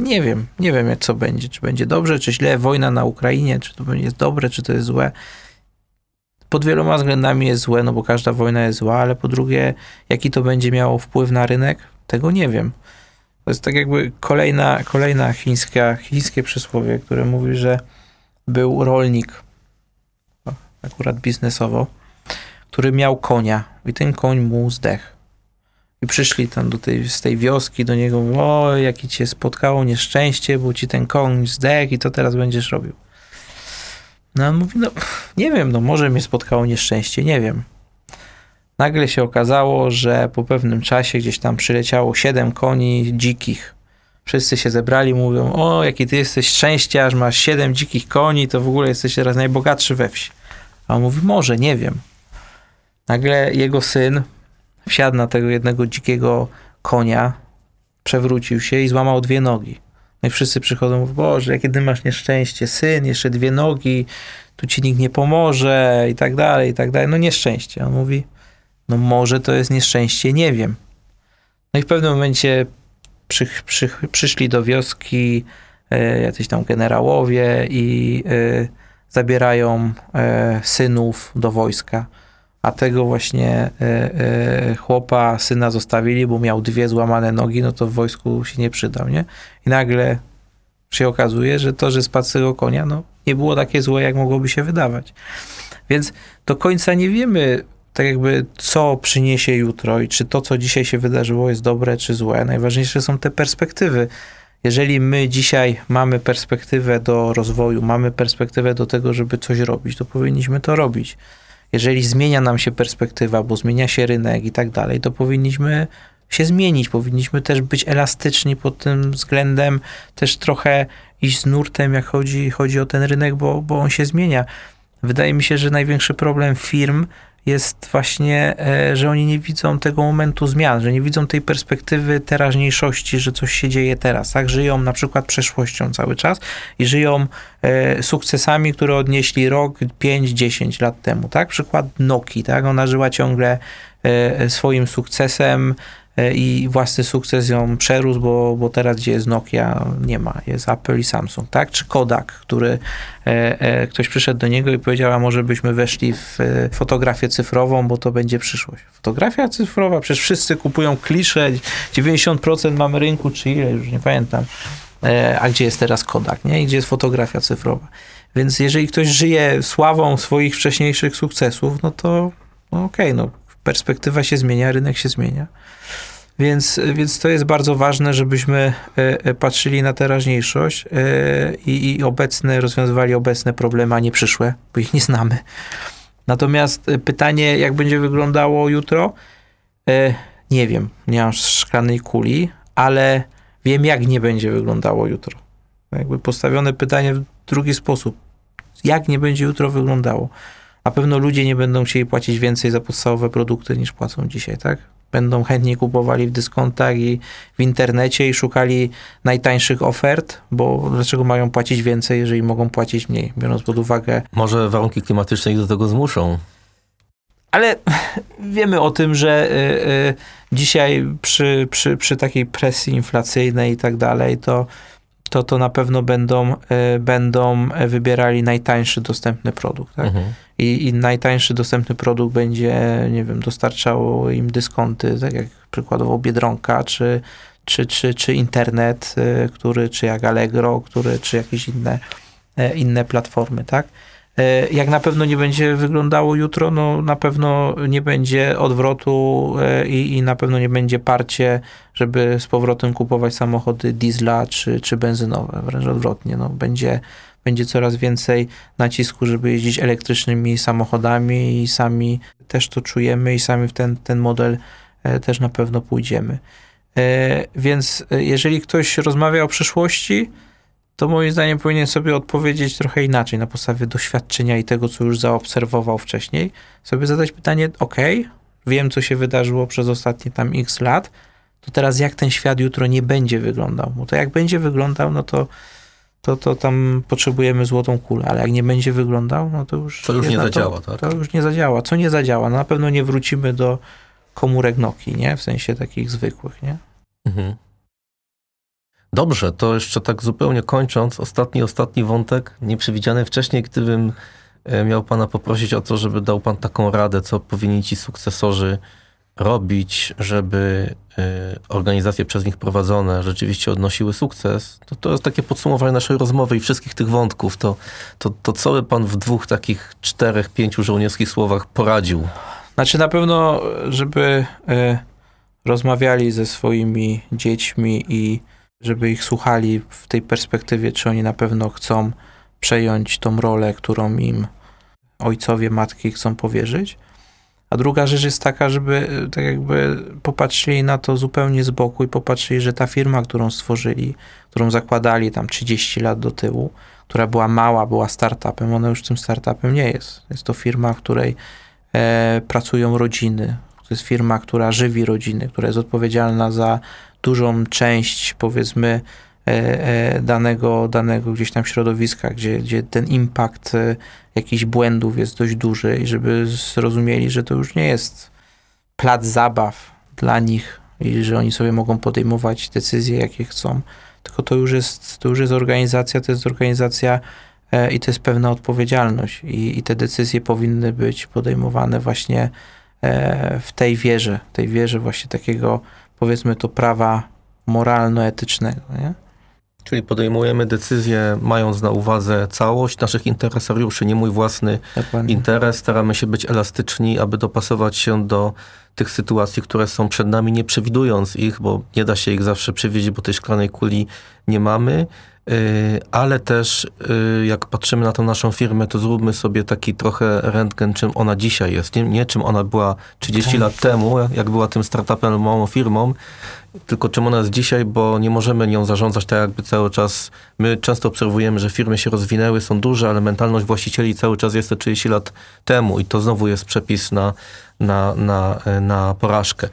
Nie wiem, nie wiem jak co będzie, czy będzie dobrze, czy źle, wojna na Ukrainie, czy to jest dobre, czy to jest złe pod wieloma względami jest złe, no bo każda wojna jest zła, ale po drugie, jaki to będzie miało wpływ na rynek, tego nie wiem. To jest tak jakby kolejna, kolejna chińska, chińskie przysłowie, które mówi, że był rolnik, akurat biznesowo, który miał konia i ten koń mu zdechł. I przyszli tam do tej, z tej wioski do niego, o, jaki cię spotkało nieszczęście, bo ci ten koń zdechł i co teraz będziesz robił? No on mówi, no nie wiem, no może mnie spotkało nieszczęście, nie wiem. Nagle się okazało, że po pewnym czasie gdzieś tam przyleciało siedem koni dzikich. Wszyscy się zebrali, mówią, o jaki ty jesteś szczęściarz, masz siedem dzikich koni, to w ogóle jesteś teraz najbogatszy we wsi. A on mówi, może, nie wiem. Nagle jego syn wsiadł na tego jednego dzikiego konia, przewrócił się i złamał dwie nogi. No i wszyscy przychodzą, mówią, Boże, jakie ty masz nieszczęście, syn, jeszcze dwie nogi, tu ci nikt nie pomoże i tak dalej, i tak dalej. No nieszczęście. On mówi, no może to jest nieszczęście, nie wiem. No i w pewnym momencie przy, przy, przyszli do wioski e, jacyś tam generałowie i e, zabierają e, synów do wojska. A tego właśnie e, e, chłopa, syna zostawili, bo miał dwie złamane nogi, no to w wojsku się nie przydał, nie? I nagle się okazuje, że to, że spadł z tego konia, no nie było takie złe, jak mogłoby się wydawać. Więc do końca nie wiemy, tak jakby, co przyniesie jutro i czy to, co dzisiaj się wydarzyło, jest dobre czy złe. Najważniejsze są te perspektywy. Jeżeli my dzisiaj mamy perspektywę do rozwoju, mamy perspektywę do tego, żeby coś robić, to powinniśmy to robić. Jeżeli zmienia nam się perspektywa, bo zmienia się rynek i tak dalej, to powinniśmy się zmienić. Powinniśmy też być elastyczni pod tym względem, też trochę iść z nurtem, jak chodzi, chodzi o ten rynek, bo, bo on się zmienia. Wydaje mi się, że największy problem firm jest właśnie, e, że oni nie widzą tego momentu zmian, że nie widzą tej perspektywy teraźniejszości, że coś się dzieje teraz, tak? Żyją na przykład przeszłością cały czas i żyją e, sukcesami, które odnieśli rok, 5, 10 lat temu, tak? Przykład Nokii, tak? Ona żyła ciągle e, swoim sukcesem, i własny sukces ją przerósł, bo, bo teraz gdzie jest Nokia nie ma, jest Apple i Samsung, tak? Czy Kodak, który e, e, ktoś przyszedł do niego i powiedział, a może byśmy weszli w e, fotografię cyfrową, bo to będzie przyszłość. Fotografia cyfrowa, przecież wszyscy kupują klisze, 90% mamy rynku, czy ile, już nie pamiętam. E, a gdzie jest teraz Kodak, nie? I gdzie jest fotografia cyfrowa? Więc jeżeli ktoś żyje sławą swoich wcześniejszych sukcesów, no to no okej, okay, no perspektywa się zmienia, rynek się zmienia. Więc, więc to jest bardzo ważne, żebyśmy e, e, patrzyli na teraźniejszość e, i, i obecne, rozwiązywali obecne problemy, a nie przyszłe, bo ich nie znamy. Natomiast pytanie, jak będzie wyglądało jutro, nie wiem, nie mam szklanej kuli, ale wiem, jak nie będzie wyglądało jutro. Jakby postawione pytanie w drugi sposób. Jak nie będzie jutro wyglądało? Na pewno ludzie nie będą chcieli płacić więcej za podstawowe produkty niż płacą dzisiaj, tak? Będą chętniej kupowali w dyskontach i w internecie i szukali najtańszych ofert, bo dlaczego mają płacić więcej, jeżeli mogą płacić mniej, biorąc pod uwagę. Może warunki klimatyczne ich do tego zmuszą. Ale wiemy o tym, że y, y, dzisiaj przy, przy, przy takiej presji inflacyjnej i tak dalej, to to, to na pewno będą, e, będą wybierali najtańszy dostępny produkt. Tak? Mhm. I, I, najtańszy dostępny produkt będzie, nie wiem, dostarczał im dyskonty, tak jak przykładowo Biedronka, czy, czy, czy, czy internet, e, który, czy jak Allegro, który, czy jakieś inne, e, inne platformy, tak? E, jak na pewno nie będzie wyglądało jutro, no na pewno nie będzie odwrotu e, i, i na pewno nie będzie parcie, żeby z powrotem kupować samochody diesla czy, czy benzynowe. Wręcz odwrotnie, no będzie, będzie coraz więcej nacisku, żeby jeździć elektrycznymi samochodami i sami też to czujemy i sami w ten, ten model e, też na pewno pójdziemy. Więc jeżeli ktoś rozmawia o przyszłości, to moim zdaniem powinien sobie odpowiedzieć trochę inaczej, na podstawie doświadczenia i tego, co już zaobserwował wcześniej. Sobie zadać pytanie, ok, wiem, co się wydarzyło przez ostatnie tam x lat, to teraz jak ten świat jutro nie będzie wyglądał? Bo to jak będzie wyglądał, no to to, to tam potrzebujemy złotą kulę, ale jak nie będzie wyglądał, no to już... To już nie zadziała, to, tak? To już nie zadziała. Co nie zadziała? No na pewno nie wrócimy do komórek Noki, nie? W sensie takich zwykłych, nie? Mhm. Dobrze, to jeszcze tak zupełnie kończąc, ostatni, ostatni wątek, nieprzewidziany wcześniej, gdybym e, miał pana poprosić o to, żeby dał pan taką radę, co powinni ci sukcesorzy robić, żeby e, organizacje przez nich prowadzone rzeczywiście odnosiły sukces, to to jest takie podsumowanie naszej rozmowy i wszystkich tych wątków. To, to, to co by pan w dwóch takich czterech, pięciu żołnierskich słowach poradził? Znaczy na pewno, żeby y, rozmawiali ze swoimi dziećmi i żeby ich słuchali w tej perspektywie, czy oni na pewno chcą przejąć tą rolę, którą im ojcowie, matki chcą powierzyć. A druga rzecz jest taka, żeby tak jakby popatrzyli na to zupełnie z boku i popatrzyli, że ta firma, którą stworzyli, którą zakładali tam 30 lat do tyłu, która była mała, była startupem, ona już tym startupem nie jest. Jest to firma, w której e, pracują rodziny. To jest firma, która żywi rodziny, która jest odpowiedzialna za dużą część, powiedzmy, e, e, danego, danego gdzieś tam środowiska, gdzie, gdzie ten impact e, jakichś błędów jest dość duży i żeby zrozumieli, że to już nie jest plac zabaw dla nich i że oni sobie mogą podejmować decyzje, jakie chcą, tylko to już jest, to już jest organizacja, to jest organizacja i to jest pewna odpowiedzialność i, i te decyzje powinny być podejmowane właśnie w tej wierze, tej wierze właśnie takiego powiedzmy to prawa moralno-etycznego. Nie? Czyli podejmujemy decyzję mając na uwadze całość naszych interesariuszy, nie mój własny Dokładnie. interes. Staramy się być elastyczni, aby dopasować się do tych sytuacji, które są przed nami, nie przewidując ich, bo nie da się ich zawsze przewidzieć, bo tej szklanej kuli nie mamy. Y, ale też y, jak patrzymy na tą naszą firmę, to zróbmy sobie taki trochę rentgen, czym ona dzisiaj jest. Nie, nie czym ona była 30 Tak. lat temu, jak była tym startupem, małą firmą, tylko czym ona jest dzisiaj, bo nie możemy nią zarządzać tak jakby cały czas. My często obserwujemy, że firmy się rozwinęły, są duże, ale mentalność właścicieli cały czas jest te 30 lat temu i to znowu jest przepis na, na, na, na porażkę.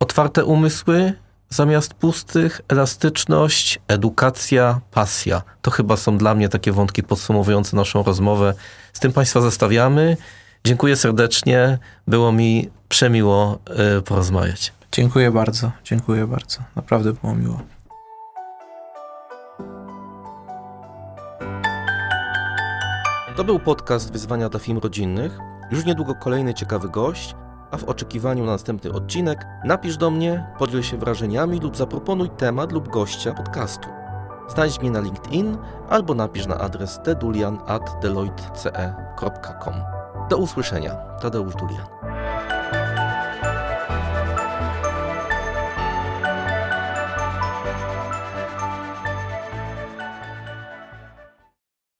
Otwarte umysły zamiast pustych, elastyczność, edukacja, pasja. To chyba są dla mnie takie wątki podsumowujące naszą rozmowę. Z tym Państwa zostawiamy. Dziękuję serdecznie. Było mi przemiło y, porozmawiać. Dziękuję bardzo, dziękuję bardzo. Naprawdę było miło. To był podcast Wyzwania dla Film Rodzinnych. Już niedługo kolejny ciekawy gość, a w oczekiwaniu na następny odcinek napisz do mnie, podziel się wrażeniami lub zaproponuj temat lub gościa podcastu. Znajdź mnie na LinkedIn albo napisz na adres tedulian.deloitte.com. Do usłyszenia. Tadeusz Dulian.